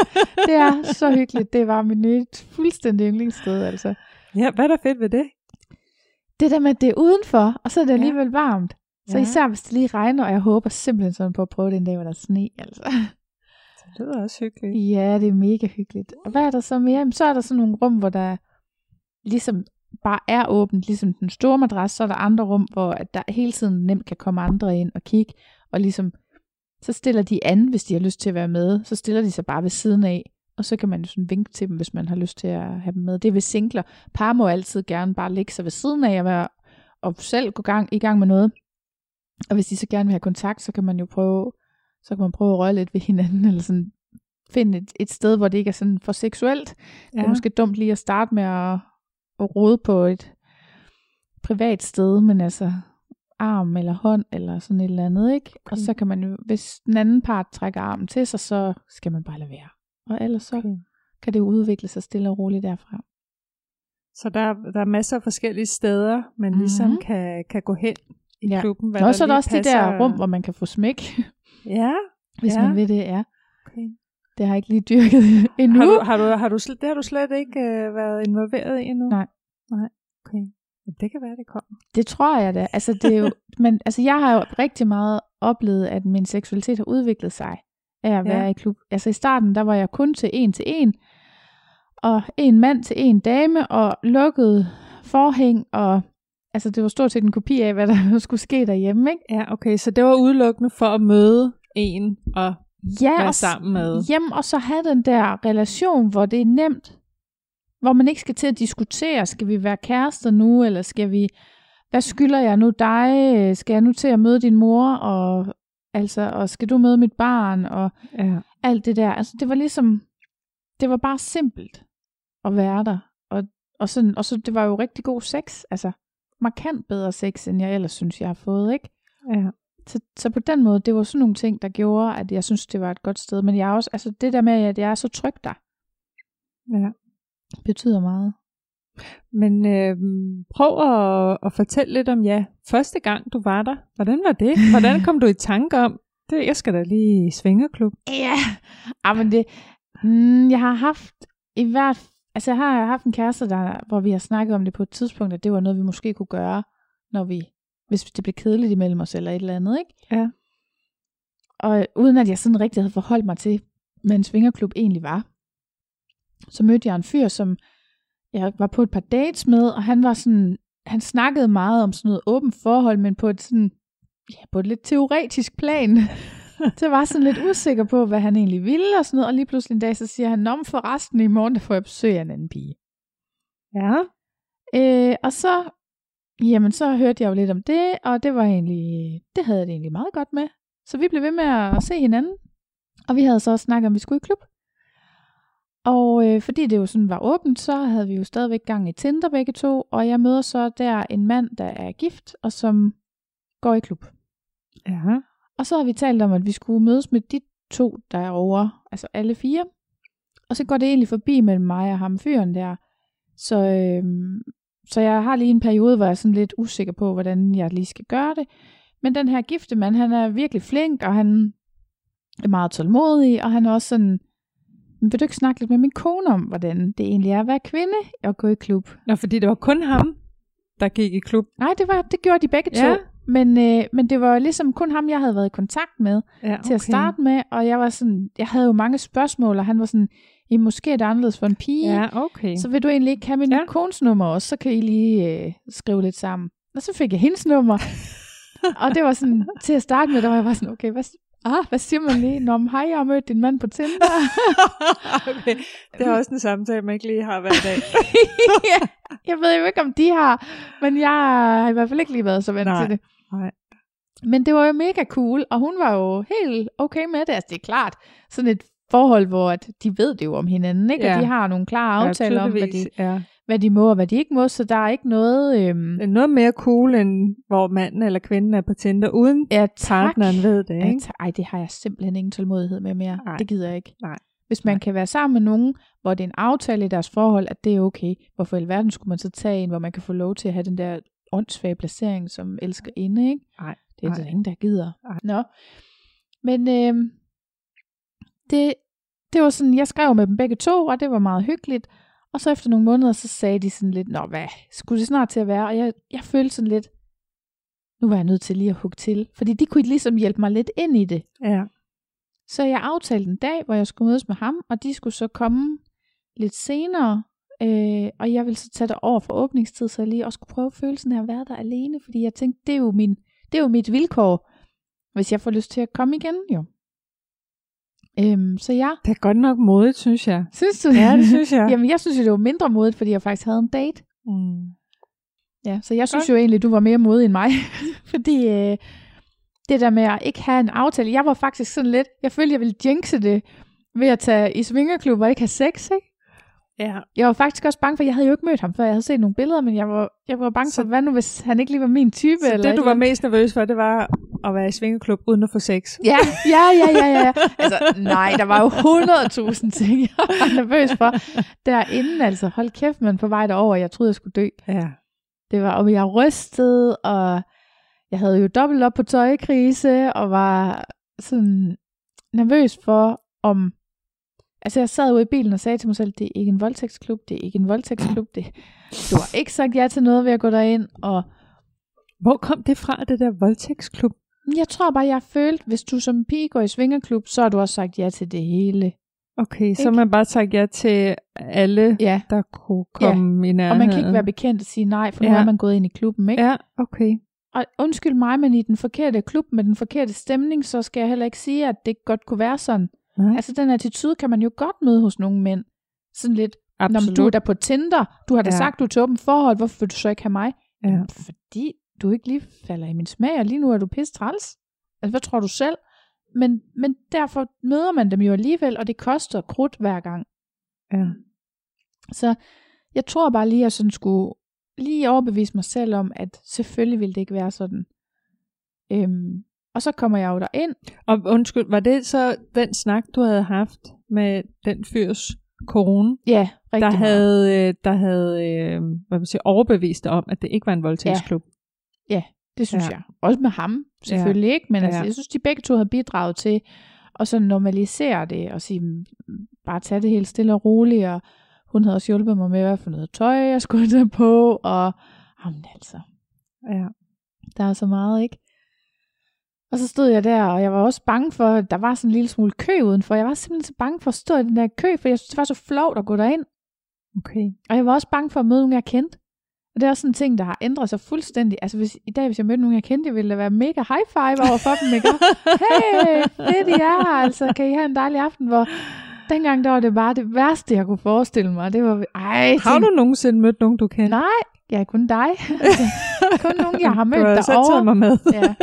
det er så hyggeligt. Det var mit nye fuldstændig yndlingssted, altså. Ja, hvad er der fedt ved det? Det der med, at det er udenfor, og så er det Ja. alligevel varmt. Så Ja. især hvis det lige regner, og jeg håber simpelthen sådan på at prøve det en dag, hvor der er sne, altså. Det lyder også hyggeligt. Ja, det er mega hyggeligt. Og hvad er der så mere? Jamen, så er der sådan nogle rum, hvor der ligesom bare er åbent, ligesom den store madras, så er der andre rum, hvor der hele tiden nemt kan komme andre ind og kigge, og ligesom, så stiller de an, hvis de har lyst til at være med, så stiller de sig bare ved siden af, og så kan man jo sådan vinke til dem, hvis man har lyst til at have dem med. Det er ved singler. Par må altid gerne bare ligge sig ved siden af og, være, og selv gå gang, i gang med noget. Og hvis de så gerne vil have kontakt, så kan man jo prøve, så kan man prøve at røre lidt ved hinanden, eller sådan finde et, et sted, hvor det ikke er sådan for seksuelt. Ja. Det er måske dumt lige at starte med at, at rode på et privat sted, men altså arm eller hånd eller sådan et eller andet, ikke? Okay. Og så kan man jo, hvis den anden part trækker armen til sig, så skal man bare lade være. Og ellers så Okay. kan det jo udvikle sig stille og roligt derfra. Så der, der er masser af forskellige steder, man mm-hmm. ligesom kan, kan gå hen i Ja. klubben. Hvad der så er der også de passer. der rum, hvor man kan få smæk, Ja, hvis Ja. man vil det, ja. okay. Det har jeg ikke lige dyrket endnu. Har du, har du, har du, det har du slet ikke øh, været involveret i endnu? Nej. Nej, okay. Det kan være, det kommer. Det tror jeg da. Altså, det er jo, men altså, jeg har jo rigtig meget oplevet, at min seksualitet har udviklet sig af at Ja. være i klub. Altså i starten, der var jeg kun til en til en, og en mand til en dame, og lukket forhæng, og altså det var stort set en kopi af, hvad der skulle ske derhjemme, ikke? Ja, okay. Så det var udelukkende for at møde en og Ja, være og, sammen med. Hjem, og så have den der relation, hvor det er nemt. Hvor man ikke skal til at diskutere, skal vi være kærester nu, eller skal vi, hvad skylder jeg nu dig? Skal jeg nu til at møde din mor, og, altså, og skal du møde mit barn, og Ja. alt det der. Altså, det var ligesom, det var bare simpelt at være der. Og, og, sådan, og så, det var jo rigtig god sex, altså markant bedre sex, end jeg ellers synes, jeg har fået, ikke? ja. Så, så på den måde, det var sådan nogle ting, der gjorde, at jeg synes, det var et godt sted. Men jeg er også, altså det der med, at jeg er så tryg der, ja. Betyder meget. Men øh, prøv at, at fortælle lidt om, ja, første gang du var der. Hvordan var det? Hvordan kom du i tanke om, det, jeg skal da lige i svingerklub? Ja, yeah. men det, mm, jeg har haft i hvert altså jeg har haft en kæreste, der, hvor vi har snakket om det på et tidspunkt, at det var noget, vi måske kunne gøre, når vi, hvis det blev kedeligt imellem os eller et eller andet, ikke? Ja. Og uden at jeg sådan rigtig havde forholdt mig til, hvad en svingerklub egentlig var, så mødte jeg en fyr, som jeg var på et par dates med, og han var sådan, han snakkede meget om sådan noget åbent forhold, men på et sådan, ja, på et lidt teoretisk plan. så jeg var sådan lidt usikker på, hvad han egentlig ville og sådan noget, og lige pludselig en dag, så siger han, Nå, for resten i morgen, der får jeg besøg af en anden pige. Ja. Øh, og så, jamen så hørte jeg jo lidt om det, og det var egentlig, det havde jeg det egentlig meget godt med. Så vi blev ved med at se hinanden, og vi havde så også snakket om, at vi skulle i klub. Og øh, fordi det jo sådan var åbent, så havde vi jo stadigvæk gang i Tinder begge to, og jeg møder så der en mand, der er gift, og som går i klub. Ja. Og så har vi talt om, at vi skulle mødes med de to derovre, altså alle fire. Og så går det egentlig forbi mellem mig og ham fyren der. Så, øhm, så jeg har lige en periode, hvor jeg er sådan lidt usikker på, hvordan jeg lige skal gøre det. Men den her gifte mand, han er virkelig flink, og han er meget tålmodig, og han er også sådan, "Men vil du ikke snakke lidt med min kone om, hvordan det egentlig er at være kvinde og gå i klub? Nå, fordi det var kun ham, der gik i klub. Nej, det, var, det gjorde de begge to. Ja. Men, øh, men det var ligesom kun ham, jeg havde været i kontakt med Ja, til at starte med, og jeg var sådan, jeg havde jo mange spørgsmål, og han var sådan, I måske er det anderledes for en pige, Ja, okay. så vil du egentlig ikke have min ja. kones nummer også, så kan I lige øh, skrive lidt sammen. Og så fik jeg hendes nummer, og det var sådan, til at starte med, der var jeg bare sådan, okay, hvad, ah, hvad siger man lige? Nå, men hej, jeg har mødt din mand på Tinder. okay. Det er også en samtale, man ikke lige har hver dag. ja, jeg ved jo ikke, om de har, men jeg har i hvert fald ikke lige været så vant Nej, til det. nej. Men det var jo mega cool, og hun var jo helt okay med det. Altså det er klart, sådan et forhold, hvor at de ved det jo om hinanden, ikke? Ja. og de har nogle klare aftaler om, hvad de, ja. Hvad de må og hvad de ikke må, så der er ikke noget... Øhm, noget mere cool, end hvor manden eller kvinden er på Tinder, uden ja, tak. partneren ved det, Ja, ikke? ta- Ej, det har jeg simpelthen ingen tålmodighed med mere. Nej. Det gider jeg ikke. Nej. Hvis man Nej. kan være sammen med nogen, hvor det er en aftale i deres forhold, at det er okay, hvorfor i alverden skulle man så tage en, hvor man kan få lov til at have den der åndssvage placering som elsker inde, ikke? Nej, Det er der ingen, der gider. Nej. Nå. Men øh, det, det var sådan, jeg skrev med dem begge to, og det var meget hyggeligt. Og så efter nogle måneder, så sagde de sådan lidt, Nå, hvad skulle det snart til at være? Og jeg, jeg følte sådan lidt, nu var jeg nødt til lige at hugge til. Fordi de kunne ligesom hjælpe mig lidt ind i det. Ja. Så jeg aftalte en dag, hvor jeg skulle mødes med ham, og de skulle så komme lidt senere. Øh, og jeg ville så tage det over for åbningstid, så jeg lige også kunne prøve følelsen af at være der alene, fordi jeg tænkte, det er jo, min, det er jo mit vilkår, hvis jeg får lyst til at komme igen, jo. Øhm, så ja, Det er godt nok modigt, synes jeg. synes du Ja, det synes jeg. Jamen, jeg synes jo, det var mindre modigt, fordi jeg faktisk havde en date. Mm. Ja, så jeg synes jo egentlig, du var mere modig end mig. Fordi øh, det der med at ikke have en aftale, jeg var faktisk sådan lidt, jeg følte, jeg ville jinxe det ved at tage i svingerklub og ikke have sex, ikke? Ja. Jeg var faktisk også bange for, jeg havde jo ikke mødt ham før, jeg havde set nogle billeder, men jeg var, jeg var bange Så- for, hvad nu hvis han ikke lige var min type? Så eller det, du var mest nervøs for, det var at være i svingeklub uden at få sex. Ja, ja, ja, ja, ja. Altså, nej, der var jo 100.000 ting, jeg var nervøs for. Derinde, altså, hold kæft, man på vej derover, jeg troede, jeg skulle dø. Ja. Det var, og jeg rystede, og jeg havde jo dobbelt op på tøjkrise, og var sådan nervøs for, om... Altså, jeg sad ude i bilen og sagde til mig selv, det er ikke en voldtægtsklub, det er ikke en voldtægtsklub, det, du har ikke sagt ja til noget ved at gå derind, og Hvor kom det fra, det der voldtægtsklub? jeg tror bare, jeg følte, hvis du som pige går i svingerklub, så har du også sagt ja til det hele. Okay, så Ikke? har man bare sagt ja til alle, Ja, der kunne komme ja. i nærheden. Og man kan ikke være bekendt og sige nej, for nu Ja. er man gået ind i klubben, ikke? Ja, okay. Og undskyld mig, men i den forkerte klub med den forkerte stemning, så skal jeg heller ikke sige, at det godt kunne være sådan. Nej, Altså den attitude kan man jo godt møde hos nogle mænd. Sådan lidt, når absolut. du er der på Tinder, du har da Ja. ja. sagt, du er til åben forhold, hvorfor vil du så ikke have mig? ja. Jamen, Fordi du ikke lige falder i min smag, og lige nu er du pisse træls. Altså, hvad tror du selv? Men, men derfor møder man dem jo alligevel, og det koster krudt hver gang. ja. Så jeg tror bare lige, at jeg sådan skulle lige overbevise mig selv om, at selvfølgelig ville det ikke være sådan. Øhm, og så kommer jeg jo derind. Og undskyld, var det så den snak, du havde haft med den fyrs kone, Ja, rigtig der meget. havde, øh, der havde øh, hvad man siger, overbevist dig om, at det ikke var en voldtægtsklub? Det synes Ja. ja. jeg. Også med ham, selvfølgelig ja. ikke. Men altså, Ja. jeg synes, de begge to har bidraget til at sådan normalisere det, og sige, "Mm, bare tage det helt stille og roligt, og hun havde også hjulpet mig med, hvad for noget tøj, jeg skulle tage på, og jamen altså, Ja. der er så meget, ikke? Og så stod jeg der, og jeg var også bange for, at der var sådan en lille smule kø udenfor. Jeg var simpelthen så bange for at stå i den der kø, for jeg synes, det var så flovt at gå derind. Okay. Og jeg var også bange for at møde nogen, jeg kendte. Og det er også sådan en ting, der har ændret sig fuldstændig. Altså hvis, i dag, hvis jeg mødte nogen, jeg kendte, ville da være mega high five over for dem, ikke? Hey, fedt I er her, altså. Kan I have en dejlig aften, hvor dengang der var det bare det værste, jeg kunne forestille mig. Det var, ej, Har du nogensinde mødt nogen, du kender? Nej, jeg er kun dig. Altså, kun nogen, jeg har mødt du har selv derovre. taget mig med. Ja.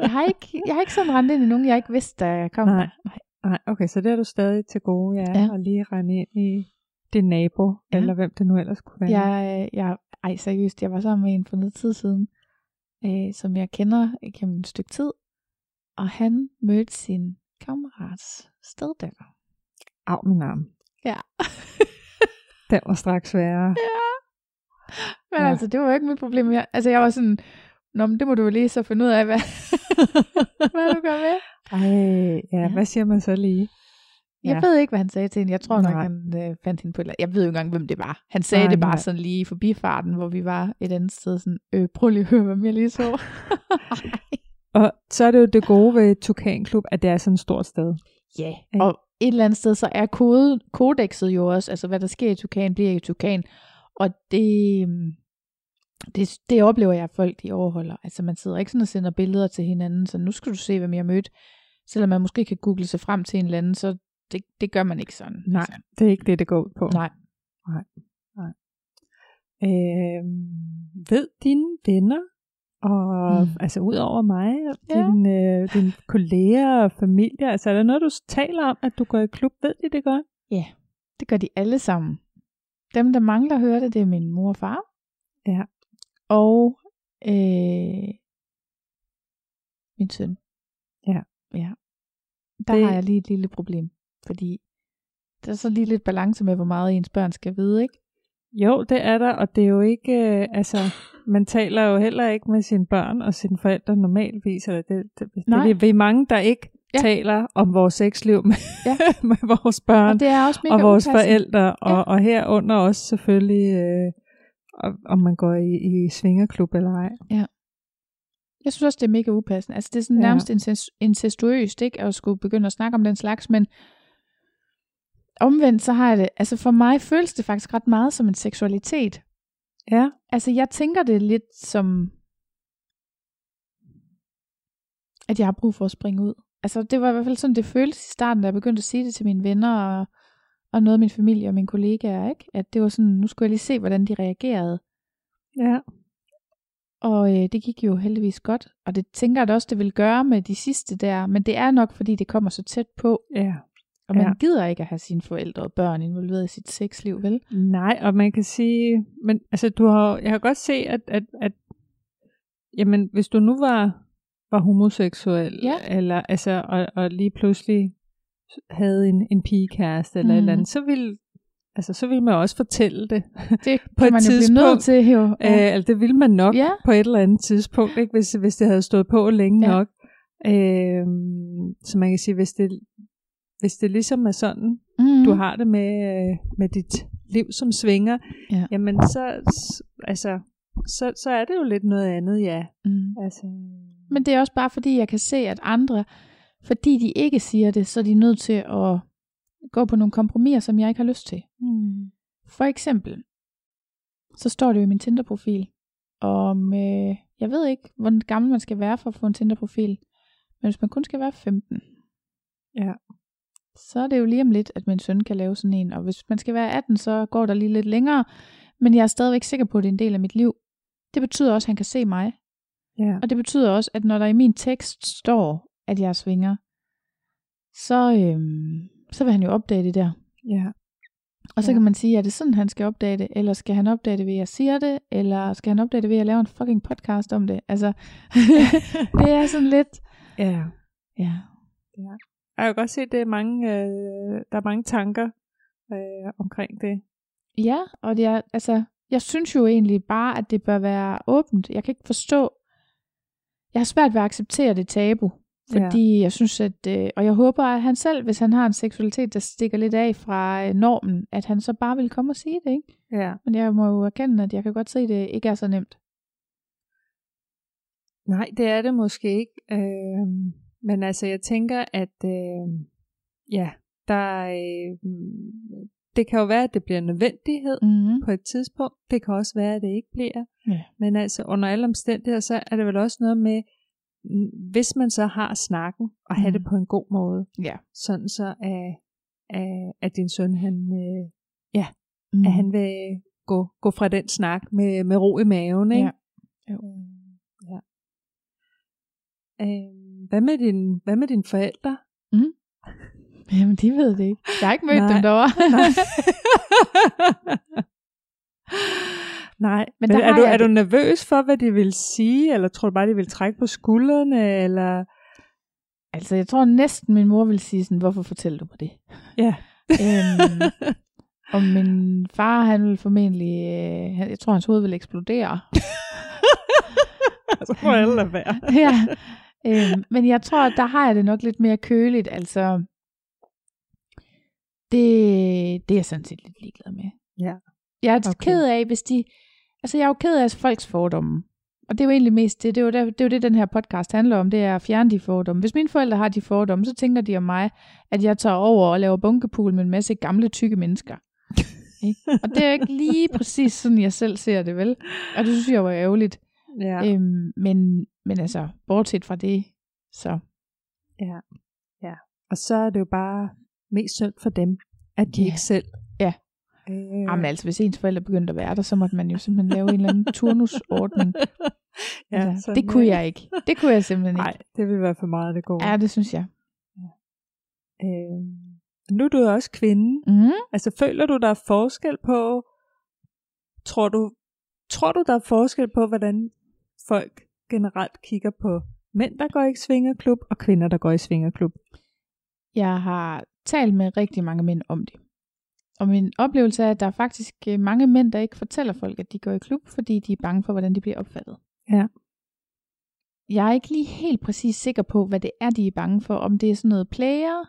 Jeg har ikke, jeg har ikke sådan rendt ind i nogen, jeg ikke vidste, da jeg kom. Nej. Nej. Nej, okay, så det er du stadig til gode, ja, ja. Ja. og lige rende ind i din nabo, ja. Ja. eller hvem det nu ellers kunne være. Jeg, jeg, ej, seriøst, jeg var sammen med en for noget tid siden, øh, som jeg kender gennem et stykke tid, og han mødte sin kammerats steddatter. Af min arm. Ja. Den var straks værre. Men Ja. altså, det var jo ikke mit problem. Jeg, altså, jeg var sådan, Nå, men det må du jo lige så finde ud af, hvad, hvad du gør med. Ej, ja, ja, hvad siger man så lige? Jeg Ja. ved ikke, hvad han sagde til hende. Jeg tror nok, Nej. han øh, fandt hende på et eller Jeg ved jo ikke engang, hvem det var. Han sagde Nej, det bare nej. sådan lige i forbifarten, hvor vi var et andet sted. Sådan, øh, prøv lige at høre, hvem jeg lige så. Og så er det jo det gode ved Tukan Klub, at det er sådan et stort sted. Ja, Ikke? og et eller andet sted, så er kode, kodexet jo også, altså hvad der sker i Tukan, bliver i Tukan. Og det, øhm, det, det oplever jeg, at folk de overholder. Altså man sidder ikke sådan og sender billeder til hinanden, så nu skal du se, hvem jeg har mødt. Selvom man måske kan google sig frem til en eller anden, så det, det gør man ikke sådan. Nej, Altså, det er ikke det, det går ud på. nej. Øhm, ved dine venner, og Mm. altså ud over mig, Ja. dine, øh, dine kolleger og familie, altså er der noget, du taler om, at du går i klub? Ved de det godt? Det gør de alle sammen. Dem, der mangler at høre det, det er min mor og far. Ja. Og øh, min søn. Ja. Ja. Der Det- det... har jeg lige et lille problem. Fordi der er så lige lidt balance med, hvor meget ens børn skal vide, ikke? Jo, det er der, og det er jo ikke, øh, altså, man taler jo heller ikke med sine børn og sine forældre normalvis, eller det, det, det, Nej. det, vi er mange, der ikke ja. Ja. taler om vores sexliv med, Ja. med vores børn Og det er også mega og vores upassende. forældre, og, Ja. og herunder også selvfølgelig, øh, om- man går i, i svingerklub eller ej. Jeg synes også, det er mega upassende. Altså, det er sådan Ja. nærmest incest- incestuøst, ikke? At skulle begynde at snakke om den slags, men omvendt så har jeg det, altså for mig føles det faktisk ret meget som en seksualitet. Ja, Altså, jeg tænker det lidt som, at jeg har brug for at springe ud. Altså, det var i hvert fald sådan, det føltes i starten, da jeg begyndte at sige det til mine venner og, og noget af min familie og mine kollegaer, ikke? At det var sådan, nu skulle jeg lige se, hvordan de reagerede. ja, Og øh, det gik jo heldigvis godt. Og det tænker jeg da også, det vil gøre med de sidste der. Men det er nok, fordi det kommer så tæt på. ja. Og man Ja. ja. gider ikke at have sine forældre og børn involveret i sit sexliv, vel? Nej, og man kan sige, men altså du har, jeg har godt se, at, at, at jamen, hvis du nu var, var homoseksuel, Ja. eller altså, og, og lige pludselig havde en, en pigekæreste eller mm. et eller Mhm. andet, så ville, altså, så ville man også fortælle det. Det På kan et man jo blive nødt til, jo. Ja. Øh, altså, det ville man nok Ja. på et eller andet tidspunkt, ikke? Hvis, hvis det havde stået på længe Ja. nok. Øh, så man kan sige, hvis det, hvis det ligesom er sådan, mm. du har det med, øh, med dit liv som svinger, Ja. jamen så, altså, så, så er det jo lidt noget andet, ja. Mm. Altså, Men det er også bare fordi, jeg kan se, at andre, fordi de ikke siger det, så er de nødt til at gå på nogle kompromiser, som jeg ikke har lyst til. mm, For eksempel, så står det jo i min Tinder-profil, om, øh, jeg ved ikke, hvor gammel man skal være for at få en Tinder-profil, men hvis man kun skal være 15, Ja. så er det jo lige om lidt, at min søn kan lave sådan en, og hvis man skal være 18, så går der lige lidt længere, men jeg er stadigvæk sikker på, at det er en del af mit liv. Det betyder også, at han kan se mig, ja. og det betyder også, at når der i min tekst står, at jeg er svinger, så, øhm, så vil han jo opdage det der. ja. Og så Ja. kan man sige, er det sådan, han skal opdage det? Eller skal han opdage det ved, at jeg siger det? Eller skal han opdage det ved, at jeg laver en fucking podcast om det? Altså, det er sådan lidt... ja. Ja. Jeg kan godt se, at det er mange, øh, der er mange tanker øh, omkring det. Ja, og det er, altså, jeg synes jo egentlig bare, at det bør være åbent. Jeg kan ikke forstå... Jeg har svært ved at acceptere det tabu. Fordi ja. jeg synes, at... Øh, og jeg håber, at han selv, hvis han har en seksualitet, der stikker lidt af fra øh, normen, at han så bare vil komme og sige det, ikke? Ja. Men jeg må jo erkende, at jeg kan godt se, at det ikke er så nemt. Nej, det er det måske ikke. Øh, men altså, jeg tænker, at øh, ja, der, øh, det kan jo være, at det bliver en nødvendighed Mm-hmm. på et tidspunkt. Det kan også være, at det ikke bliver. Ja. Men altså, under alle omstændigheder, så er det vel også noget med, mm, hvis man så har snakken, og have det på en god måde, Ja. sådan så at, at, at din søn, han, øh, Mm. at han vil gå, gå fra den snak med, med ro i maven, ikke? Ja. Jo. Øh, ja. Øh, hvad, med din, hvad med dine forældre? Jamen, de ved det ikke. Jeg har ikke mødt Nej. dem derovre. Nej. Nej, men, Men er, du, er du nervøs for, hvad de vil sige, eller tror du bare, de vil trække på skuldrene, eller... altså, jeg tror næsten, min mor vil sige sådan, hvorfor fortæller du mig det? Ja. Øhm, og min far, han vil formentlig, øh, jeg tror, hans hoved vil eksplodere. så må alle lade være. ja. Øhm, men jeg tror, der har jeg det nok lidt mere køligt. Altså, det, det er jeg sådan set lidt ligeglad med. Ja. Jeg er Okay. okay. ked af, hvis de... Altså, jeg er jo ked af folks fordomme. Og det er jo egentlig mest det. Det er jo, der, det, er jo det, den her podcast handler om. Det er at fjerne de fordomme. Hvis mine forældre har de fordomme, så tænker de om mig, at jeg tager over og laver bunkepool med en masse gamle, tykke mennesker. Ikke? og det er jo ikke lige præcis sådan, jeg selv ser det, vel? Og det synes jeg var ærgerligt. Ja. Øhm, men, men altså, bortset fra det, så ja. ja. Og så er det jo bare mest synd for dem, at de Ja. ikke selv... Ja. Øh, Jamen altså, hvis ens forældre begyndte at være der, så måtte man jo simpelthen lave en eller anden turnusordning. ja, altså, det kunne ja. jeg ikke. Det kunne jeg simpelthen ikke. Nej, det vil være for meget, det går. Ja, det synes jeg. Øh, nu er du også kvinde. Mm. Altså, føler du, der er forskel på, tror du, tror du, der er forskel på, hvordan folk generelt kigger på mænd, der går i svingerklub, og kvinder, der går i svingerklub? Jeg har talt med rigtig mange mænd om det. Og min oplevelse er, at der er faktisk øh, mange mænd, der ikke fortæller folk, at de går i klub, fordi de er bange for, hvordan de bliver opfattet. Ja. Jeg er ikke lige helt præcis sikker på, hvad det er, de er bange for. Om det er sådan noget player,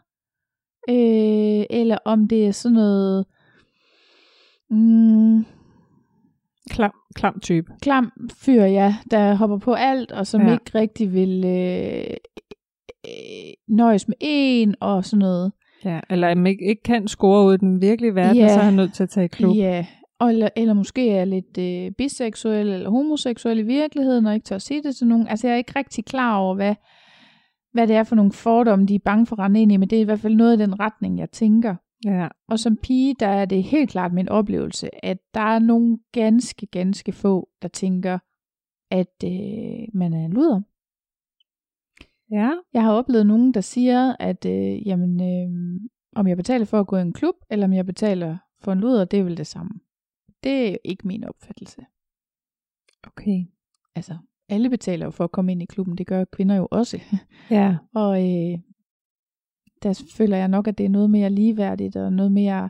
øh, eller om det er sådan noget mm, Klam, klam type. klam fyr, ja, der hopper på alt, og som Ja. ja. ikke rigtig vil øh, øh, nøjes med en, og sådan noget. Ja, eller at man ikke, ikke kan score ud i den virkelige verden, Ja. så er han nødt til at tage i klub. Ja, og eller, eller måske er lidt øh, biseksuel eller homoseksuel i virkeligheden, og ikke tør at sige det til nogen. Altså jeg er ikke rigtig klar over, hvad, hvad det er for nogle fordomme, de er bange for at rende ind i, men det er i hvert fald noget i den retning, jeg tænker. Ja, Og som pige, der er det helt klart min oplevelse, at der er nogle ganske, ganske få, der tænker, at øh, man er en luder. Ja. Jeg har oplevet nogen, der siger, at øh, jamen, øh, Om jeg betaler for at gå i en klub, eller om jeg betaler for en luder, det er vel det samme. Det er ikke min opfattelse. Okay. Altså, alle betaler jo for at komme ind i klubben, det gør kvinder jo også. Ja. Og øh, der føler jeg nok, at det er noget mere ligeværdigt og noget mere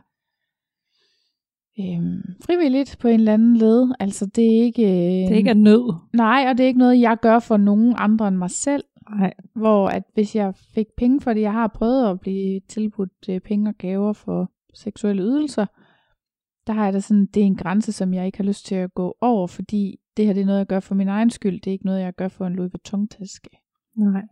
øh, frivilligt på en eller anden led. Altså det er ikke... Øh, Det er ikke af nød. Nej, og det er ikke noget, jeg gør for nogen andre end mig selv. Nej. Hvor at hvis jeg fik penge for det, jeg har prøvet at blive tilbudt øh, penge og gaver for seksuelle ydelser, der har jeg da sådan, det er en grænse, som jeg ikke har lyst til at gå over, fordi det her det er noget, jeg gør for min egen skyld. Det er ikke noget, jeg gør for en Louis Vuitton-taske. Nej.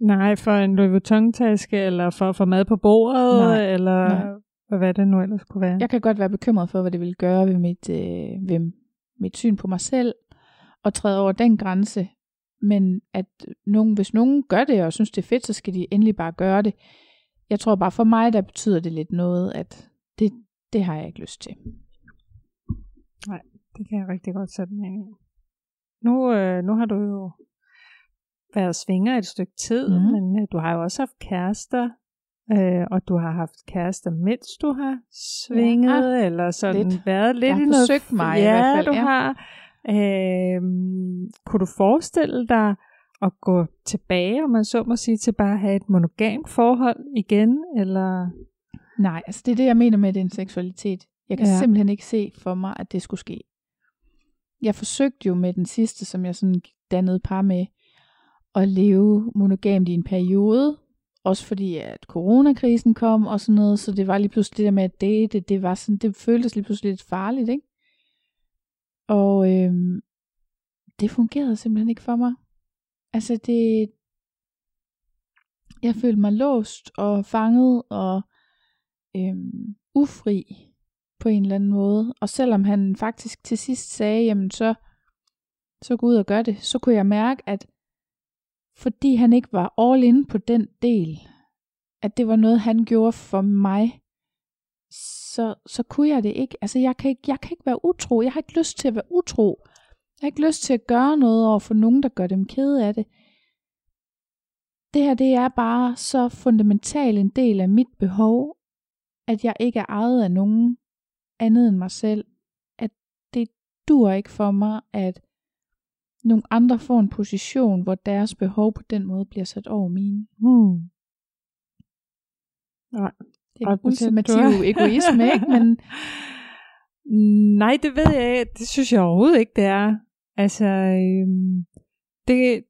Nej, for en Louis Vuitton-taske, eller for at få mad på bordet, Nej. eller Nej. hvad det nu ellers kunne være. Jeg kan godt være bekymret for, hvad det vil gøre ved mit, øh, ved mit syn på mig selv, og træde over den grænse. Men at nogen, hvis nogen gør det, og synes det er fedt, så skal de endelig bare gøre det. Jeg tror bare for mig, der betyder det lidt noget, at det, det har jeg ikke lyst til. Det kan jeg rigtig godt sætte mig ind i. Nu, øh, nu har du jo været svinger et stykke tid, mm. men øh, du har jo også haft kærester, øh, og du har haft kærester, mens du har svinget, ja, eller sådan lidt. været lidt Jeg har i noget... forsøgt mig i ja, hvert fald, du ja. har. Øh, kunne du forestille dig at gå tilbage, om man så må sige, til bare at have et monogamt forhold igen, eller... Nej, altså det er det, jeg mener med den seksualitet. Jeg kan Ja. simpelthen ikke se for mig, at det skulle ske. Jeg forsøgte jo med den sidste, som jeg sådan dannede par med, at leve monogamt i en periode. Også fordi, at coronakrisen kom og sådan noget, så det var lige pludselig det der med at date, det, var sådan, det føltes lige pludselig lidt farligt, ikke? Og øhm, det fungerede simpelthen ikke for mig. Altså det, jeg følte mig låst og fanget og øhm, ufri på en eller anden måde. Og selvom han faktisk til sidst sagde, jamen så, så gå ud og gør det, så kunne jeg mærke, at fordi han ikke var all in på den del, at det var noget, han gjorde for mig, så, så kunne jeg det ikke. Altså, jeg kan ikke, jeg kan ikke være utro. Jeg har ikke lyst til at være utro. Jeg har ikke lyst til at gøre noget over for nogen, der gør dem kede af det. Det her, det er bare så fundamental en del af mit behov, at jeg ikke er ejet af nogen andet end mig selv. At det dur ikke for mig, at nogle andre får en position, hvor deres behov på den måde bliver sat over mine. Hmm. Nej. Det er Og ultimativ egoisme, ikke? Men Nej, det ved jeg ikke. Det synes jeg overhovedet ikke, det er. Altså, øhm, det,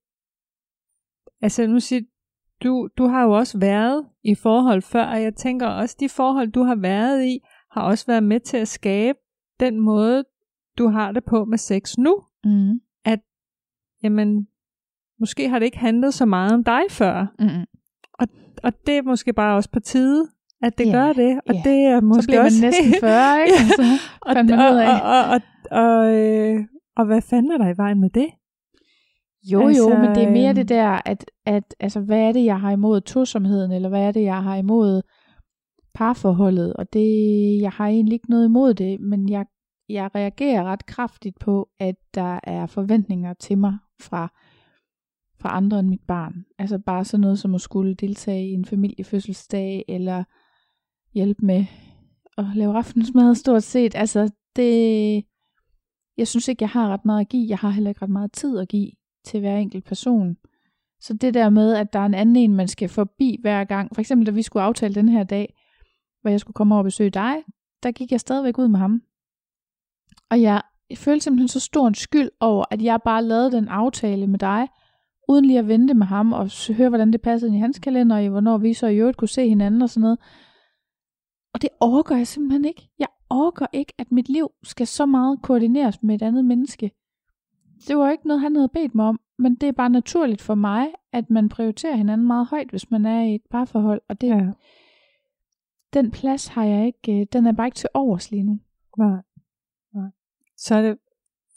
altså nu siger du, du har jo også været i forhold før, og jeg tænker også, de forhold, du har været i, har også været med til at skabe den måde, du har det på med sex nu. mm, Jamen, måske har det ikke handlet så meget om dig før, mm, og det er måske bare også på tide, at det Ja, gør det, og ja. det er måske så bliver man også næsten 40, ikke? Ja. Og man og, ud af. og, og, og, og, øh, og hvad fanden er der i vejen med det? Jo, altså, Altså, jo, men det er mere det der, at, at altså, hvad er det, jeg har imod tosomheden, eller hvad er det, jeg har imod parforholdet, og det, jeg har egentlig ikke noget imod det, men jeg, jeg reagerer ret kraftigt på, at der er forventninger til mig fra, fra andre end mit barn. Altså bare sådan noget som at skulle deltage i en familiefødselsdag, eller hjælpe med at lave aftensmad stort set. Altså det, jeg synes ikke, jeg har ret meget at give. Jeg har heller ikke ret meget tid at give til hver enkelt person. Så det der med, at der er en anden en, man skal forbi hver gang. For eksempel, da vi skulle aftale den her dag, hvor jeg skulle komme over og besøge dig, der gik jeg stadigvæk ud med ham. Og jeg følte simpelthen så stor en skyld over, at jeg bare lavede den aftale med dig, uden lige at vente med ham og høre, hvordan det passede ind i hans kalender, og hvornår vi så i øvrigt kunne se hinanden og sådan noget. Og det overgår jeg simpelthen ikke. Jeg overgår ikke, at mit liv skal så meget koordineres med et andet menneske. Det var ikke noget, han havde bedt mig om, men det er bare naturligt for mig, at man prioriterer hinanden meget højt, hvis man er i et parforhold, og det, Ja. den plads har jeg ikke, øh, den er bare ikke til overs lige nu. Nej. Nej. Så er det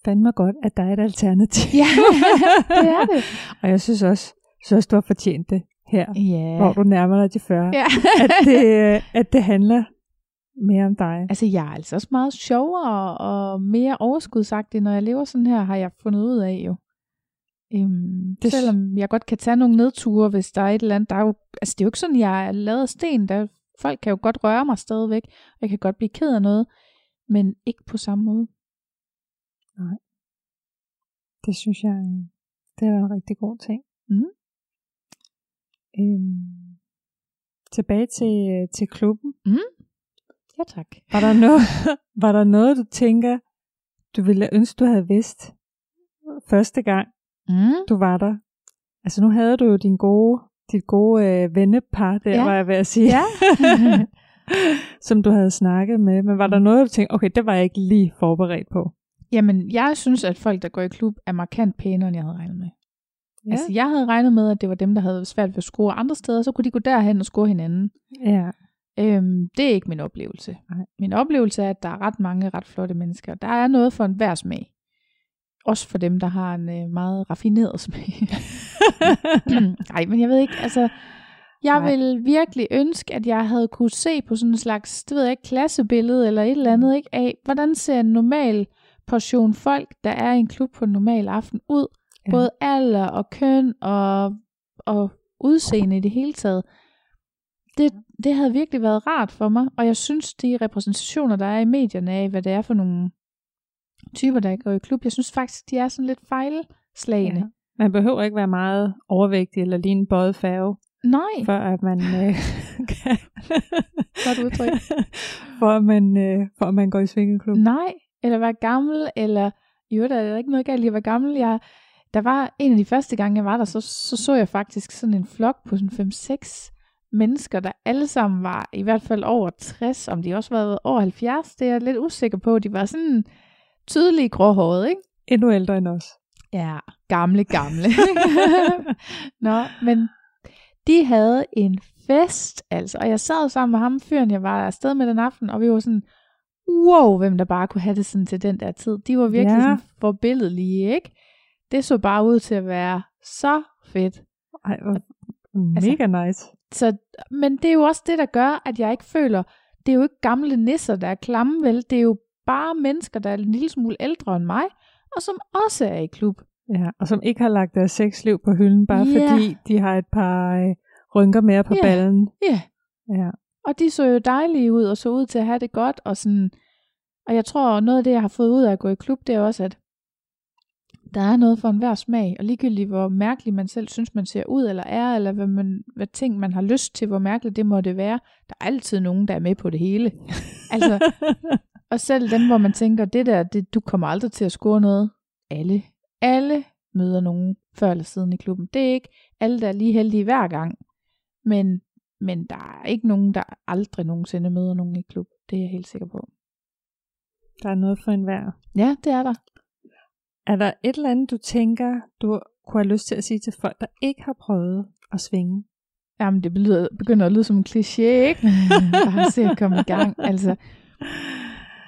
fandme godt, at der er et alternativ. Ja, det er det. Og jeg synes også, synes også du har fortjent det her, Ja. hvor du nærmer dig de 40. ja. At, det, at det handler mere om dig. Altså, jeg er altså også meget sjovere og mere overskudsagtig, når jeg lever sådan her, har jeg fundet ud af jo. Øhm, Det-. Selvom jeg godt kan tage nogle nedture, hvis der er et eller andet. Der er jo, altså, det er jo ikke sådan, jeg er lavet af sten. Der folk kan jo godt røre mig stadigvæk, og jeg kan godt blive ked af noget, men ikke på samme måde. Det synes jeg, øh, det er en rigtig god ting. Mhm. Øhm, tilbage til, øh, til klubben. Ja tak. Var der, noget, var der noget, du tænker, du ville ønske, du havde vidst første gang, Mm. du var der? Altså nu havde du jo din gode, dit gode øh, vennepar, der Ja. var jeg ved at sige, Ja. som du havde snakket med. Men var der noget, du tænkte, okay, det var jeg ikke lige forberedt på? Jamen, jeg synes, at folk, der går i klub, er markant pænere, end jeg havde regnet med. Ja. Altså, jeg havde regnet med, at det var dem, der havde svært ved at score andre steder, så kunne de gå derhen og score hinanden. ja. Øhm, det er ikke min oplevelse. Nej. Min oplevelse er, at der er ret mange ret flotte mennesker. Der er noget for enhver smag. Også for dem, der har en øh, meget raffineret smag. Nej, men jeg ved ikke, altså, jeg Nej. vil virkelig ønske, at jeg havde kunne se på sådan en slags, det ved jeg ikke, klassebillede eller et eller andet, ikke, af, hvordan ser en normal portion folk, der er i en klub på en normal aften ud, Ja. både alder og køn og, og udseende i det hele taget. Det, det havde virkelig været rart for mig, og jeg synes, de repræsentationer, der er i medierne af, hvad det er for nogle typer, der går i klub, jeg synes faktisk, de er sådan lidt fejlslagende. Ja. Man behøver ikke være meget overvægtig eller lige en bøjet færge, Nej, for at man øh, kan... Godt udtryk. for, at man, øh, for at man går i svingeklub. nej, eller være gammel, eller jo, der er ikke noget galt i at være gammel. Jeg, der var en af de første gange, jeg var der, så så, så jeg faktisk sådan en flok på sådan 5-6 mennesker, der alle sammen var i hvert fald over 60, om de også var over 70, det er jeg lidt usikker på. De var sådan tydelige gråhårede, ikke? Endnu ældre end os. Ja, gamle, gamle. Nå, men de havde en fest, altså. Og jeg sad sammen med ham, fyren, jeg var afsted med den aften, og vi var sådan, wow, hvem der bare kunne have det sådan til den der tid. De var virkelig Ja. sådan forbilledelige, ikke? Det så bare ud til at være så fedt. Ej, hvor Altså- mega nice. Så, men det er jo også det, der gør, at jeg ikke føler, det er jo ikke gamle nisser, der er klamme, vel? Det er jo bare mennesker, der er en lille smule ældre end mig, og som også er i klub. Ja, og som ikke har lagt deres sexliv på hylden, bare Ja. fordi de har et par øh, rynker mere på Ja. ballen. Ja, Ja. Og de så jo dejlige ud, og så ud til at have det godt, og sådan, og jeg tror, noget af det, jeg har fået ud af at gå i klub, det er også, at der er noget for enhver smag, og ligegyldigt hvor mærkeligt man selv synes, man ser ud, eller er, eller hvad, man, hvad ting, man har lyst til, hvor mærkeligt det må det være, der er altid nogen, der er med på det hele. Altså, og selv dem, hvor man tænker, det der, det, du kommer aldrig til at score noget. Alle, alle møder nogen før eller siden i klubben. Det er ikke alle, der er lige heldige hver gang. Men, men der er ikke nogen, der aldrig nogensinde møder nogen i klub. Det er jeg helt sikker på. Der er noget for enhver. Ja, det er der. Er der et eller andet, du tænker, du kunne have lyst til at sige til folk, der ikke har prøvet at svinge? Jamen, det begynder, begynder at lyde som en kliché, ikke? Bare se at komme i gang. Altså,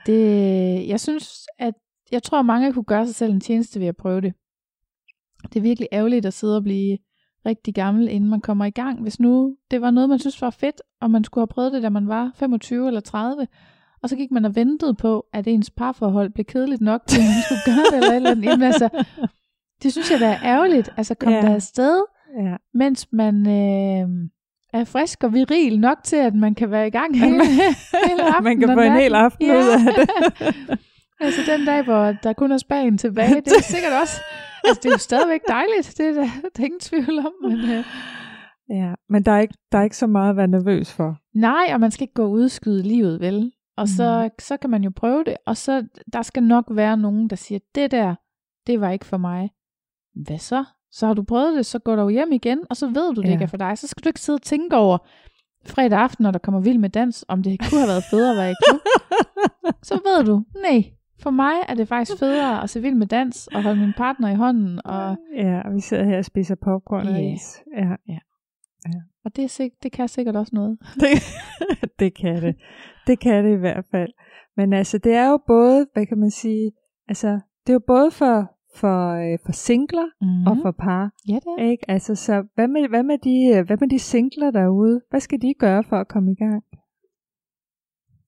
det, jeg synes, at jeg tror, at mange kunne gøre sig selv en tjeneste ved at prøve det. Det er virkelig ærgerligt at sidde og blive rigtig gammel, inden man kommer i gang. Hvis nu det var noget, man synes var fedt, og man skulle have prøvet det, da man var 25 eller 30, og så gik man og ventede på, at ens parforhold blev kedeligt nok, til at man skulle gøre det, eller et eller andet. Jamen, altså, det synes jeg, da er ærgerligt. Altså, kom Ja. ja. der afsted, Ja. mens man øh, er frisk og viril nok til, at man kan være i gang hele, hele aftenen. Man kan få en hel aften ud af det. altså den dag, hvor der kun er spagen tilbage, det er sikkert også, altså det er jo stadigvæk dejligt, det er der, der er ingen tvivl om. Men, øh, Ja, men der er, ikke, der er ikke så meget at være nervøs for. nej, og man skal ikke gå og udskyde livet, vel? Og så, så kan man jo prøve det, og så der skal nok være nogen, der siger, det der, det var ikke for mig. Hvad så? Så har du prøvet det, så går du hjem igen, og så ved du, det Ja. ikke er for dig. Så skal du ikke sidde og tænke over fredag aften, når der kommer vild med dans, om det kunne have været federe at være i klub. så ved du, nej, for mig er det faktisk federe at se vild med dans, og holde min partner i hånden, og, Ja, og vi sidder her og spiser popcorn og Ja. is. Ja, og det, er det kan sikkert også noget. det, det kan det. Det kan det i hvert fald. Men altså, det er jo både, hvad kan man sige, altså, det er jo både for, for, øh, for singler Mm. og for par, Ja, det er. ikke? Altså, så hvad med, hvad, med de, øh, hvad med de singler derude? Hvad skal de gøre for at komme i gang?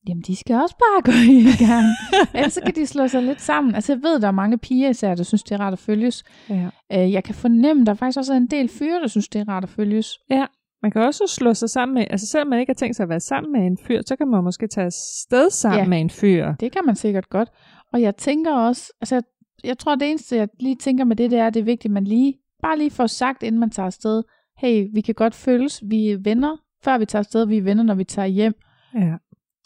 Jamen, de skal også bare gå i gang. Ellers så kan de slå sig lidt sammen. Altså, jeg ved, der er mange piger især, der synes, det er rart at følges. Ja. Øh, jeg kan fornemme, der er faktisk også en del fyre, der synes, det er rart at følges. Ja. Man kan også slå sig sammen med, altså selvom man ikke har tænkt sig at være sammen med en fyr, så kan man måske tage sted sammen Ja. med en fyr. Det kan man sikkert godt. Og jeg tænker også, altså jeg, jeg tror det eneste, jeg lige tænker med det, det er, at det er vigtigt, at man lige, bare lige får sagt, inden man tager afsted, hey, vi kan godt føles, vi er venner, før vi tager afsted, vi er venner, når vi tager hjem. Ja.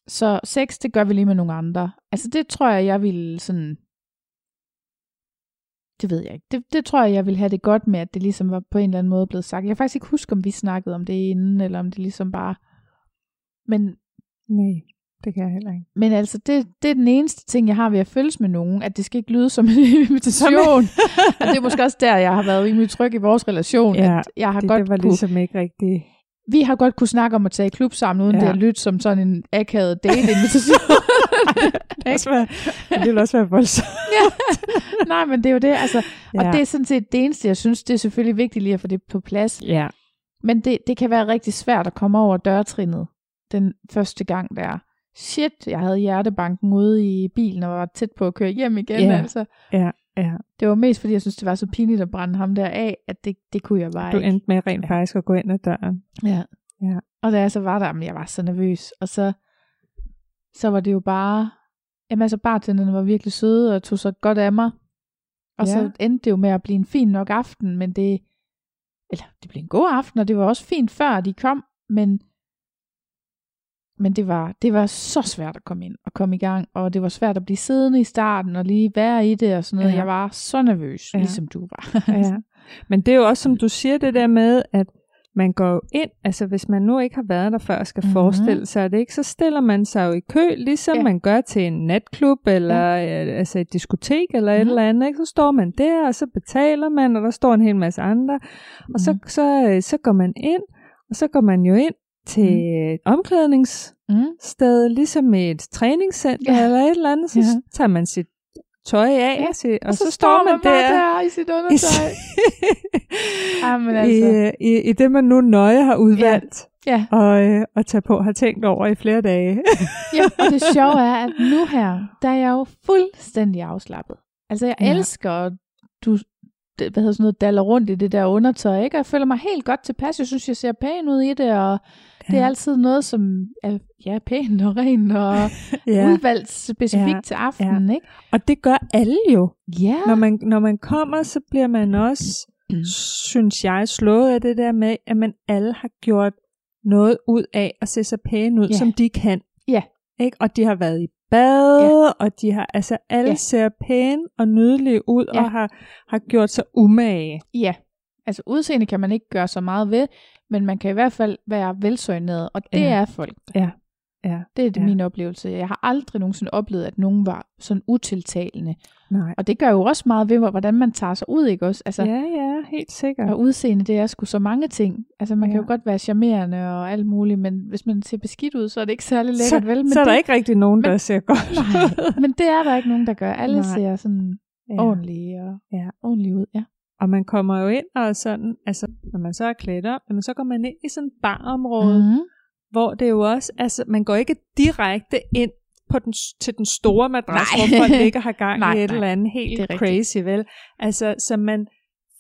Så sex, det gør vi lige med nogle andre. Altså det tror jeg, jeg vil sådan... Det ved jeg ikke. Det, det tror jeg, jeg vil have det godt med, at det ligesom var på en eller anden måde blevet sagt. Jeg kan faktisk ikke huske, om vi snakkede om det inden, eller om det ligesom bare... Men, Nej, det kan jeg heller ikke. men altså, det, det er den eneste ting, jeg har ved at følges med nogen, at det skal ikke lyde som en invitation. og det er måske også der, jeg har været rimelig tryg i vores relation. Ja, at jeg har Det, godt det var kunne, ligesom ikke rigtig... vi har godt kunne snakke om at tage i klub sammen, uden ja. det at lytte som sådan en akavet date-invitation. Det, også være, det ville også være voldsomt. Nej, men det er jo det, altså. Ja. Ja. Og det er sådan set det eneste, jeg synes, det er selvfølgelig vigtigt lige at få det på plads. Ja, Men det, det kan være rigtig svært at komme over dørtrinnet den første gang der. Shit, jeg havde hjertebanken ude i bilen og var tæt på at køre hjem igen. Ja. Altså. ja, ja. Det var mest fordi, jeg synes, det var så pinligt at brænde ham der af, at det, det kunne jeg bare Du ikke. endte med rent Ja. faktisk at gå ind ad døren. Ja. Ja. Og da jeg så var der, men jeg var så nervøs. Og så, så var det jo bare... Jamen altså, bartenderne var virkelig søde og tog så godt af mig. Og ja. Så endte det jo med at blive en fin nok aften, men det... Eller, det blev en god aften, og det var også fint før de kom, men... Men det var, det var så svært at komme ind og komme i gang, og det var svært at blive siddende i starten og lige være i det og sådan noget. Ja. Jeg var så nervøs, Ja. ligesom du var. Ja. Men det er jo også, som du siger, det der med, at man går jo ind, altså hvis man nu ikke har været der før og skal Mhm. mm-hmm. forestille sig det, ikke, så stiller man sig jo i kø, ligesom Ja. man gør til en natklub, eller ja. altså et diskotek, eller mm-hmm. et Mhm. eller andet. Ikke? Så står man der, og så betaler man, og der står en hel masse andre. Og så, Mhm. så, øh, så går man ind, og så går man jo ind til Mhm. et omklædningssted, Mm. ligesom et træningscenter, ja. eller et eller andet. Så Ja. tager man sit tøj af, Ja. til, og, Og, så, så står man bare der. der i sit undertøj. Jamen I, altså. øh, i, I det, man nu nøje har udvalgt Ja, og, øh, og tage på, har tænkt over i flere dage. ja, og det sjove er, at nu her, der er jeg jo fuldstændig afslappet. Altså, jeg Ja. ja. elsker, at du det- hvad hedder sådan noget, daller rundt i det der undertøj, ikke? Og jeg føler mig helt godt tilpas. Jeg synes, jeg ser pæn ud i det, og ja. Det er altid noget, som er ja, pænt og rent og ja. udvalgt specifikt Ja. til aftenen, ikke? Og det gør alle jo. Ja. Når man, når man kommer, så bliver man også, Mm. synes jeg, slået af det der med, at man alle har gjort noget ud af at se så pæne ud, Ja. som de kan. Ja. Ikke? Og de har været i bad, ja. og de har, altså alle Ja. ja. ser pæne og nydelige ud, Ja. og har, har gjort sig umage. Ja, altså udseende kan man ikke gøre så meget ved, men man kan i hvert fald være velsøgneret, og det Ja. er folk. Ja. Ja. Det er det Ja. min oplevelse. Jeg har aldrig nogensinde oplevet, at nogen var sådan utiltalende. Nej. Og det gør jo også meget ved, hvordan man tager sig ud, ikke også? Altså, Ja, ja, helt sikkert. Og udseende, det er sgu så mange ting. Altså, man ja. kan jo godt være charmerende og alt muligt, men hvis man ser beskidt ud, så er det ikke særlig lækkert, så, vel? Men så er der det, ikke rigtig nogen, men- der ser godt ud. Nej, men det er der ikke nogen, der gør. Alle Nej. ser sådan Ja. ordentlige og Ja. ordentlige ud, ja. Og man kommer jo ind og sådan, altså når man så er klædt op, jamen, så går man ind i sådan et barområde, mm. Hvor det jo også, altså man går ikke direkte ind på den, til den store madras, Nej. hvor folk ikke har gang Nej, i et nej. eller andet Det helt er rigtigt. crazy, vel? Altså, så man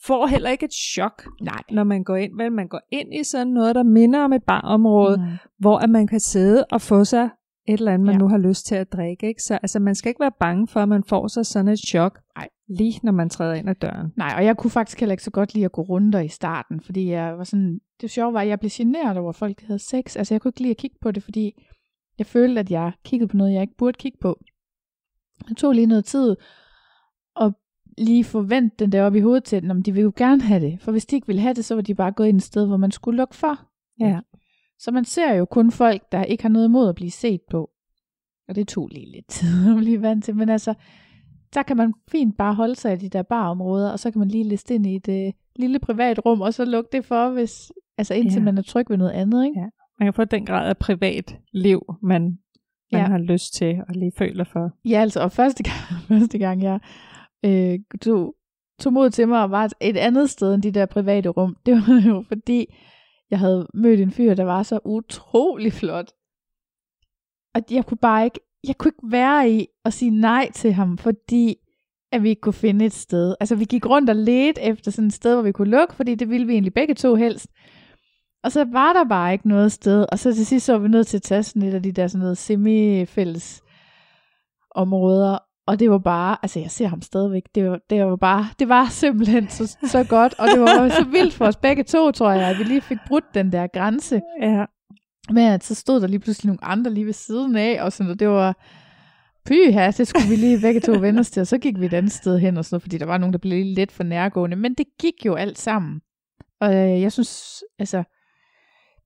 får heller ikke et chok, Nej. når man går ind, vel? Man går ind i sådan noget, der minder om et barområde. Mm. hvor at man kan sidde og få sig et eller andet, man Ja. nu har lyst til at drikke, ikke? Så altså, man skal ikke være bange for, at man får sig sådan et chok, Nej. lige når man træder ind ad døren. Nej, og jeg kunne faktisk heller ikke så godt lide at gå runder i starten, fordi jeg var sådan, det sjove var, at jeg blev generet over, at folk havde sex. Altså, jeg kunne ikke lide at kigge på det, fordi jeg følte, at jeg kiggede på noget, jeg ikke burde kigge på. Det tog lige noget tid at lige forvente den der op i hovedet til, om de ville jo gerne have det. For hvis de ikke ville have det, så var de bare gået ind et sted, hvor man skulle lukke for. Ja. Så man ser jo kun folk, der ikke har noget imod at blive set på. Og det tog lige lidt tid at blive vant til. Men altså, der kan man fint bare holde sig i de der barområder, og så kan man lige liste ind i et øh, lille privat rum, og så lukke det for, hvis, altså indtil Ja. man er tryg ved noget andet. Ikke? Ja. Man kan få den grad af privat liv, man, man Ja. har lyst til og lige føler for. Ja, altså, og første gang, første gang jeg øh, tog, tog mod til mig og var et andet sted end de der private rum, det var jo fordi, jeg havde mødt en fyr, der var så utrolig flot. Og jeg kunne bare ikke, jeg kunne ikke være i at sige nej til ham, fordi at vi ikke kunne finde et sted. Altså vi gik rundt og ledte efter sådan et sted, hvor vi kunne lukke, fordi det ville vi egentlig begge to helst. Og så var der bare ikke noget sted. Og så til sidst så var vi nødt til at tage sådan et af de der sådan noget semi-fælles områder. Og det var bare, altså jeg ser ham stadigvæk, det var, det var bare, det var simpelthen så, så godt, og det var så vildt for os begge to, tror jeg, at vi lige fik brudt den der grænse. Ja. Men at så stod der lige pludselig nogle andre lige ved siden af, og sådan, og det var, pyha, det skulle vi lige begge to vende os til, og så gik vi et andet sted hen og sådan noget, fordi der var nogen, der blev lidt for nærgående, men det gik jo alt sammen. Og øh, jeg synes, altså,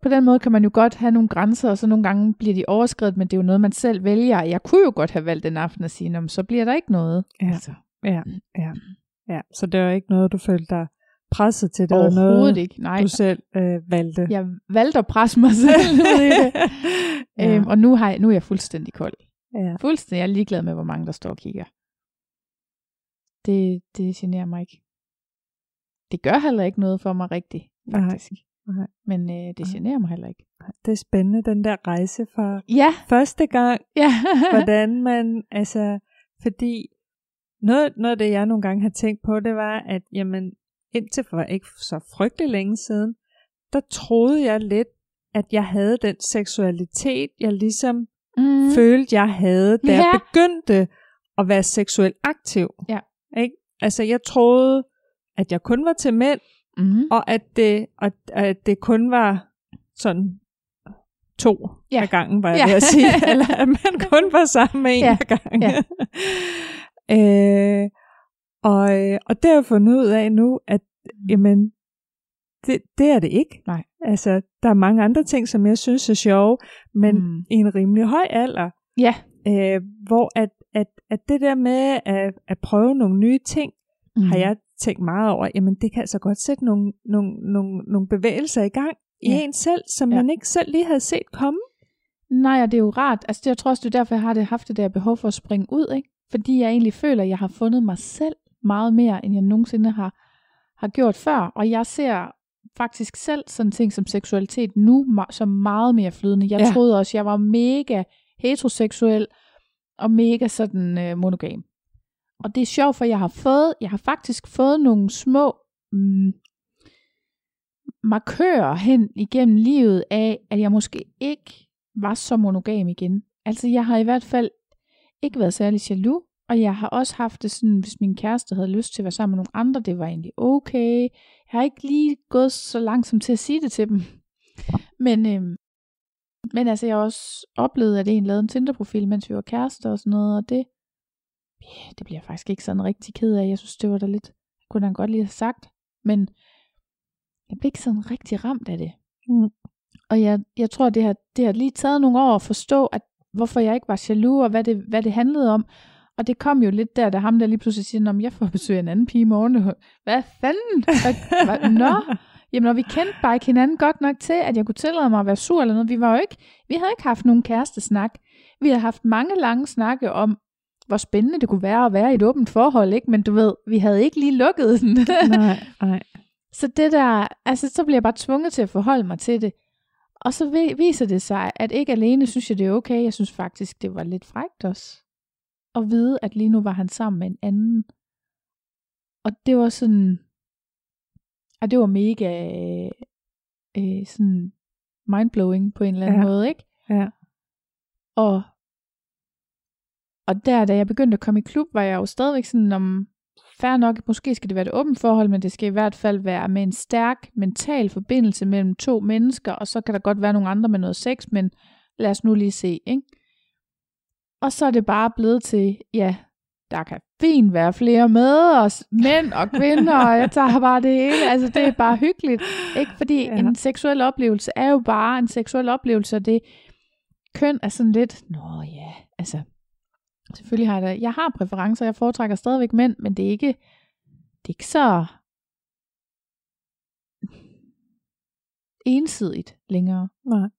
på den måde kan man jo godt have nogle grænser, og så nogle gange bliver de overskrevet, men det er jo noget, man selv vælger. Jeg kunne jo godt have valgt den aften at sige, så bliver der ikke noget. Ja. Altså, Ja, ja, ja. Så det var ikke noget, du følte dig presset til. Det var overhovedet noget, ikke. Nej, du selv øh, valgte. jeg valgte at presse mig selv ud i det. ja. Øhm, og nu, har jeg, nu er jeg fuldstændig kold. ja. Fuldstændig. Jeg er ligeglad med, hvor mange der står og kigger. Det, det generer mig ikke. Det gør heller ikke noget for mig rigtigt, faktisk. Nej. Men øh, det Nej. generer mig heller ikke. Det er spændende, den der rejse fra Ja, første gang, ja. hvordan man, altså, fordi noget, noget af det, jeg nogle gange har tænkt på, det var, at jamen, indtil for ikke så frygtelig længe siden, der troede jeg lidt, at jeg havde den seksualitet, jeg ligesom mm. følte, jeg havde, da Ja. jeg begyndte at være seksuelt aktiv. Ja. Ikke? Altså, jeg troede, at jeg kun var til mænd, Mm. og at det, og, at det kun var sådan to Ja. af gangen, var jeg Ja. ved at sige. Eller at man kun var sammen med en Ja. af gangen. Ja. øh, og, og det har jeg fundet ud af nu, at jamen, det, det er det ikke. Nej. Altså, der er mange andre ting, som jeg synes er sjove, men Mm. mm. i en rimelig høj alder, Ja. øh, hvor at, at, at det der med at, at prøve nogle nye ting, Mm. mm. har jeg tænkt meget over, jamen det kan altså godt sætte nogle, nogle, nogle, nogle bevægelser i gang i Ja. en selv, som Ja. man ikke selv lige havde set komme. Nej, og det er jo rart. Altså, det, jeg tror også, det er derfor, jeg har det, haft det der behov for at springe ud, ikke? Fordi jeg egentlig føler, at jeg har fundet mig selv meget mere, end jeg nogensinde har, har gjort før. Og jeg ser faktisk selv sådan ting som seksualitet nu som meget mere flydende. Jeg. Ja. troede også, jeg var mega heteroseksuel og mega sådan øh, monogam. Og det er sjovt, for jeg har fået, jeg har faktisk fået nogle små mm, markører hen igennem livet af, at jeg måske ikke var så monogam igen. Altså jeg har i hvert fald ikke været særlig jaloux, og jeg har også haft det sådan, hvis min kæreste havde lyst til at være sammen med nogle andre, det var egentlig okay. Jeg har ikke lige gået så langt som til at sige det til dem. Men, øhm, men altså jeg har også oplevet, at en lavede en Tinder-profil, mens vi var kærester og sådan noget, og det, det bliver jeg faktisk ikke sådan rigtig ked af. Jeg synes, det var da lidt, kunne han godt lige have sagt. Men jeg blev ikke sådan rigtig ramt af det. Mm. Og jeg, jeg tror, det har, det har lige taget nogle år at forstå, at hvorfor jeg ikke var jaloux, og hvad det, hvad det handlede om. Og det kom jo lidt der, da ham der lige pludselig siger, om jeg får besøg af en anden pige i morgen. Hvad fanden? Hvad, hvad? Nå? Jamen, og vi kendte bare ikke hinanden godt nok til, at jeg kunne tillade mig at være sur eller noget. Vi var jo ikke, vi havde ikke haft nogen kærestesnak. Vi havde haft mange lange snakke om, hvor spændende det kunne være at være i et åbent forhold, ikke? Men du ved, vi havde ikke lige lukket den. nej, nej. Så det der, altså så bliver jeg bare tvunget til at forholde mig til det. Og så vi- viser det sig, at ikke alene synes jeg, det er okay. Jeg synes faktisk, det var lidt frækt også. At vide, at lige nu var han sammen med en anden. Og det var sådan, og det var mega øh, sådan mindblowing på en eller anden Ja. måde, ikke? Ja. Og, og der, da jeg begyndte at komme i klub, var jeg jo stadigvæk sådan, om fair nok, måske skal det være et åbent forhold, men det skal i hvert fald være med en stærk mental forbindelse mellem to mennesker, og så kan der godt være nogle andre med noget sex, men lad os nu lige se, ikke? Og så er det bare blevet til, ja, der kan fint være flere med os, mænd og kvinder, og jeg tager bare det hele. Altså, det er bare hyggeligt. Ikke? Fordi Ja. en seksuel oplevelse er jo bare en seksuel oplevelse, og det køn er sådan lidt, nå ja, altså, selvfølgelig har jeg da, jeg har præferencer, jeg foretrækker stadigvæk mænd, men det er ikke, det er ikke så ensidigt længere. Nej.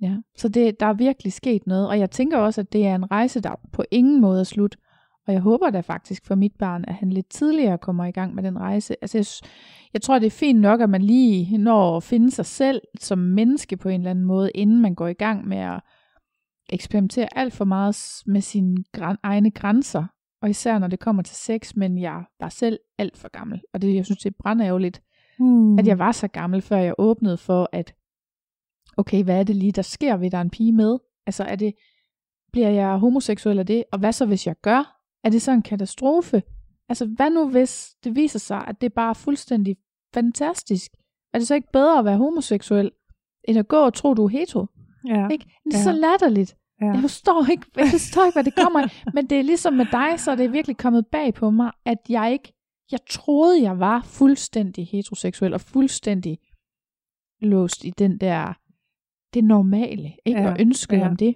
Ja, så det, der er virkelig sket noget, og jeg tænker også, at det er en rejse, der på ingen måde er slut. Og jeg håber da faktisk for mit barn, at han lidt tidligere kommer i gang med den rejse. Altså jeg, jeg tror, det er fint nok, at man lige når at finde sig selv som menneske på en eller anden måde, inden man går i gang med at eksperimentere alt for meget med sine græn- egne grænser. Og især når det kommer til sex, men jeg var selv alt for gammel. Og det, jeg synes, det er brandærgerligt, Hmm. at jeg var så gammel, før jeg åbnede for, at okay, hvad er det lige, der sker ved, der er en pige med? Altså, er det, bliver jeg homoseksuel af det? Og hvad så, hvis jeg gør? Er det så en katastrofe? Altså, hvad nu, hvis det viser sig, at det er bare fuldstændig fantastisk? Er det så ikke bedre at være homoseksuel, end at gå og tro, du er hetero? Ja. Ikke? Det er Ja. så latterligt. Ja. Jeg forstår ikke, jeg forstår ikke, hvad det kommer af. Men det er ligesom med dig, så er det virkelig kommet bag på mig, at jeg ikke, jeg troede, jeg var fuldstændig heteroseksuel og fuldstændig låst i den der, det normale, ikke? Ja, Og ønske ja. om det.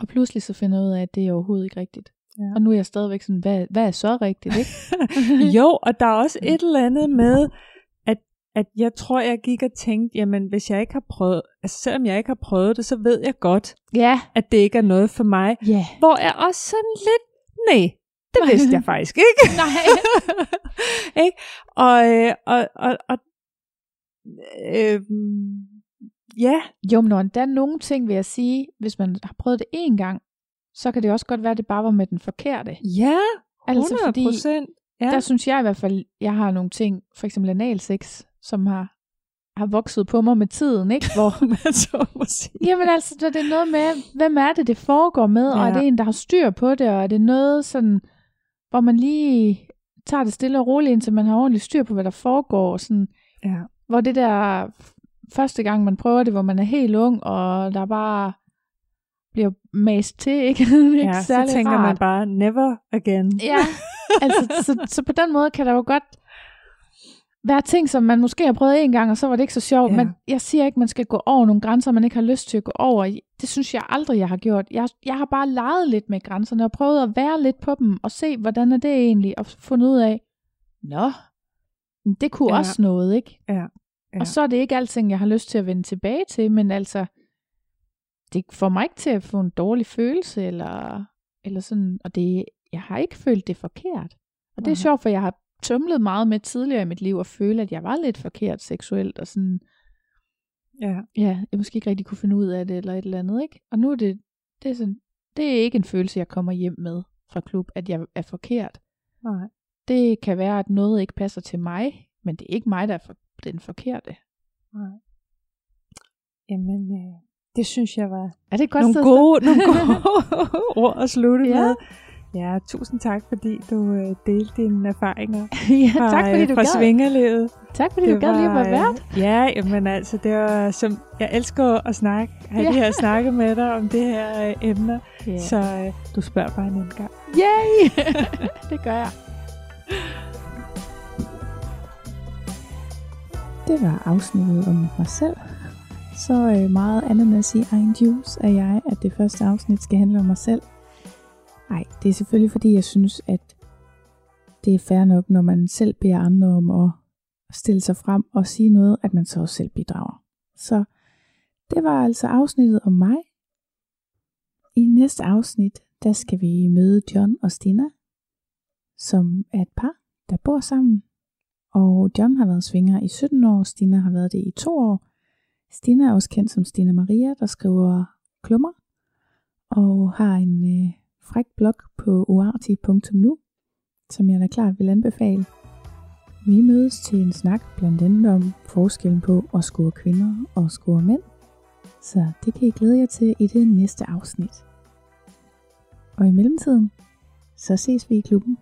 Og pludselig så finder jeg ud af, at det er overhovedet ikke rigtigt. Ja. Og nu er jeg stadigvæk sådan, hvad, hvad er så rigtigt, ikke? jo, og der er også et eller andet med, at, jeg tror, jeg gik og tænkte, jamen hvis jeg ikke har prøvet, altså selvom jeg ikke har prøvet det, så ved jeg godt, ja, at det ikke er noget for mig. ja. Hvor jeg også sådan lidt, nej, det vidste jeg faktisk ikke. Nej. ikke? Og, øh, og, og, og øh, ja, Jo, men der er nogle ting, vil jeg sige, hvis man har prøvet det én gang, så kan det også godt være, at det bare var med den forkerte. ja, 100 Altså, fordi. Ja. der synes jeg i hvert fald, jeg har nogle ting, for eksempel analsex, som har, har vokset på mig med tiden, ikke? Hvor, man så må sige. jamen altså, så det er noget med, hvem er det, det foregår med, og Ja. er det en, der har styr på det, og er det noget sådan, hvor man lige tager det stille og roligt, indtil man har ordentligt styr på, hvad der foregår, og sådan, Ja. hvor det der første gang, man prøver det, hvor man er helt ung, og der bare bliver mast til, ikke? ikke ja, så tænker rart. man bare, never again. Ja, altså, så, så på den måde kan der jo godt være ting, som man måske har prøvet en gang, og så var det ikke så sjovt, Ja. men jeg siger ikke, man skal gå over nogle grænser, man ikke har lyst til at gå over. Det synes jeg aldrig, jeg har gjort. Jeg, jeg har bare leget lidt med grænserne, og prøvet at være lidt på dem, og se, hvordan er det egentlig, og fundet ud af, nå, det kunne Ja. også noget, ikke? Ja. Ja. Og så er det ikke alting, jeg har lyst til at vende tilbage til, men altså, det får mig ikke til at få en dårlig følelse, eller, eller sådan, og det, jeg har ikke følt det forkert. Og det er sjovt, for jeg har tumlet meget med tidligere i mit liv, og føle, at jeg var lidt forkert seksuelt, og sådan, Ja. ja, jeg måske ikke rigtig kunne finde ud af det, eller et eller andet, ikke? Og nu er det, det er sådan, det er ikke en følelse, jeg kommer hjem med fra klub, at jeg er forkert. Nej. Det kan være, at noget ikke passer til mig, men det er ikke mig, der er for, den forkerte. Nej. Jamen, øh, det synes jeg var Er det et godt nogle gode, nogle gode ord at slutte Ja. med. Ja, tusind tak, fordi du øh, delte dine erfaringer ja, fra, tak fordi øh, du fra gad. svingerlivet. Tak fordi du gad lige at være øh, vært. Ja, jamen altså, det var, som, jeg elsker at snakke, have Ja. de her snakke med dig om det her øh, emner, Ja. så øh, du spørger bare en anden gang. Yay! det gør jeg. Det var afsnittet om mig selv. Så øh, meget ananas i egen juice er jeg, at det første afsnit skal handle om mig selv. Nej, det er selvfølgelig fordi, jeg synes, at det er fair nok, når man selv beder andre om at stille sig frem og sige noget, at man så også selv bidrager. Så det var altså afsnittet om mig. I næste afsnit, der skal vi møde John og Stina, som er et par, der bor sammen. Og John har været svinger i 17 år, Stina har været det i to år. Stina er også kendt som Stina Maria, der skriver klummer, og har en øh, fræk blog på uarti.nu, som jeg da klart vil anbefale. Vi mødes til en snak blandt andet om forskellen på at score kvinder og score mænd, så det kan I glæde jer til i det næste afsnit. Og i mellemtiden, så ses vi i klubben.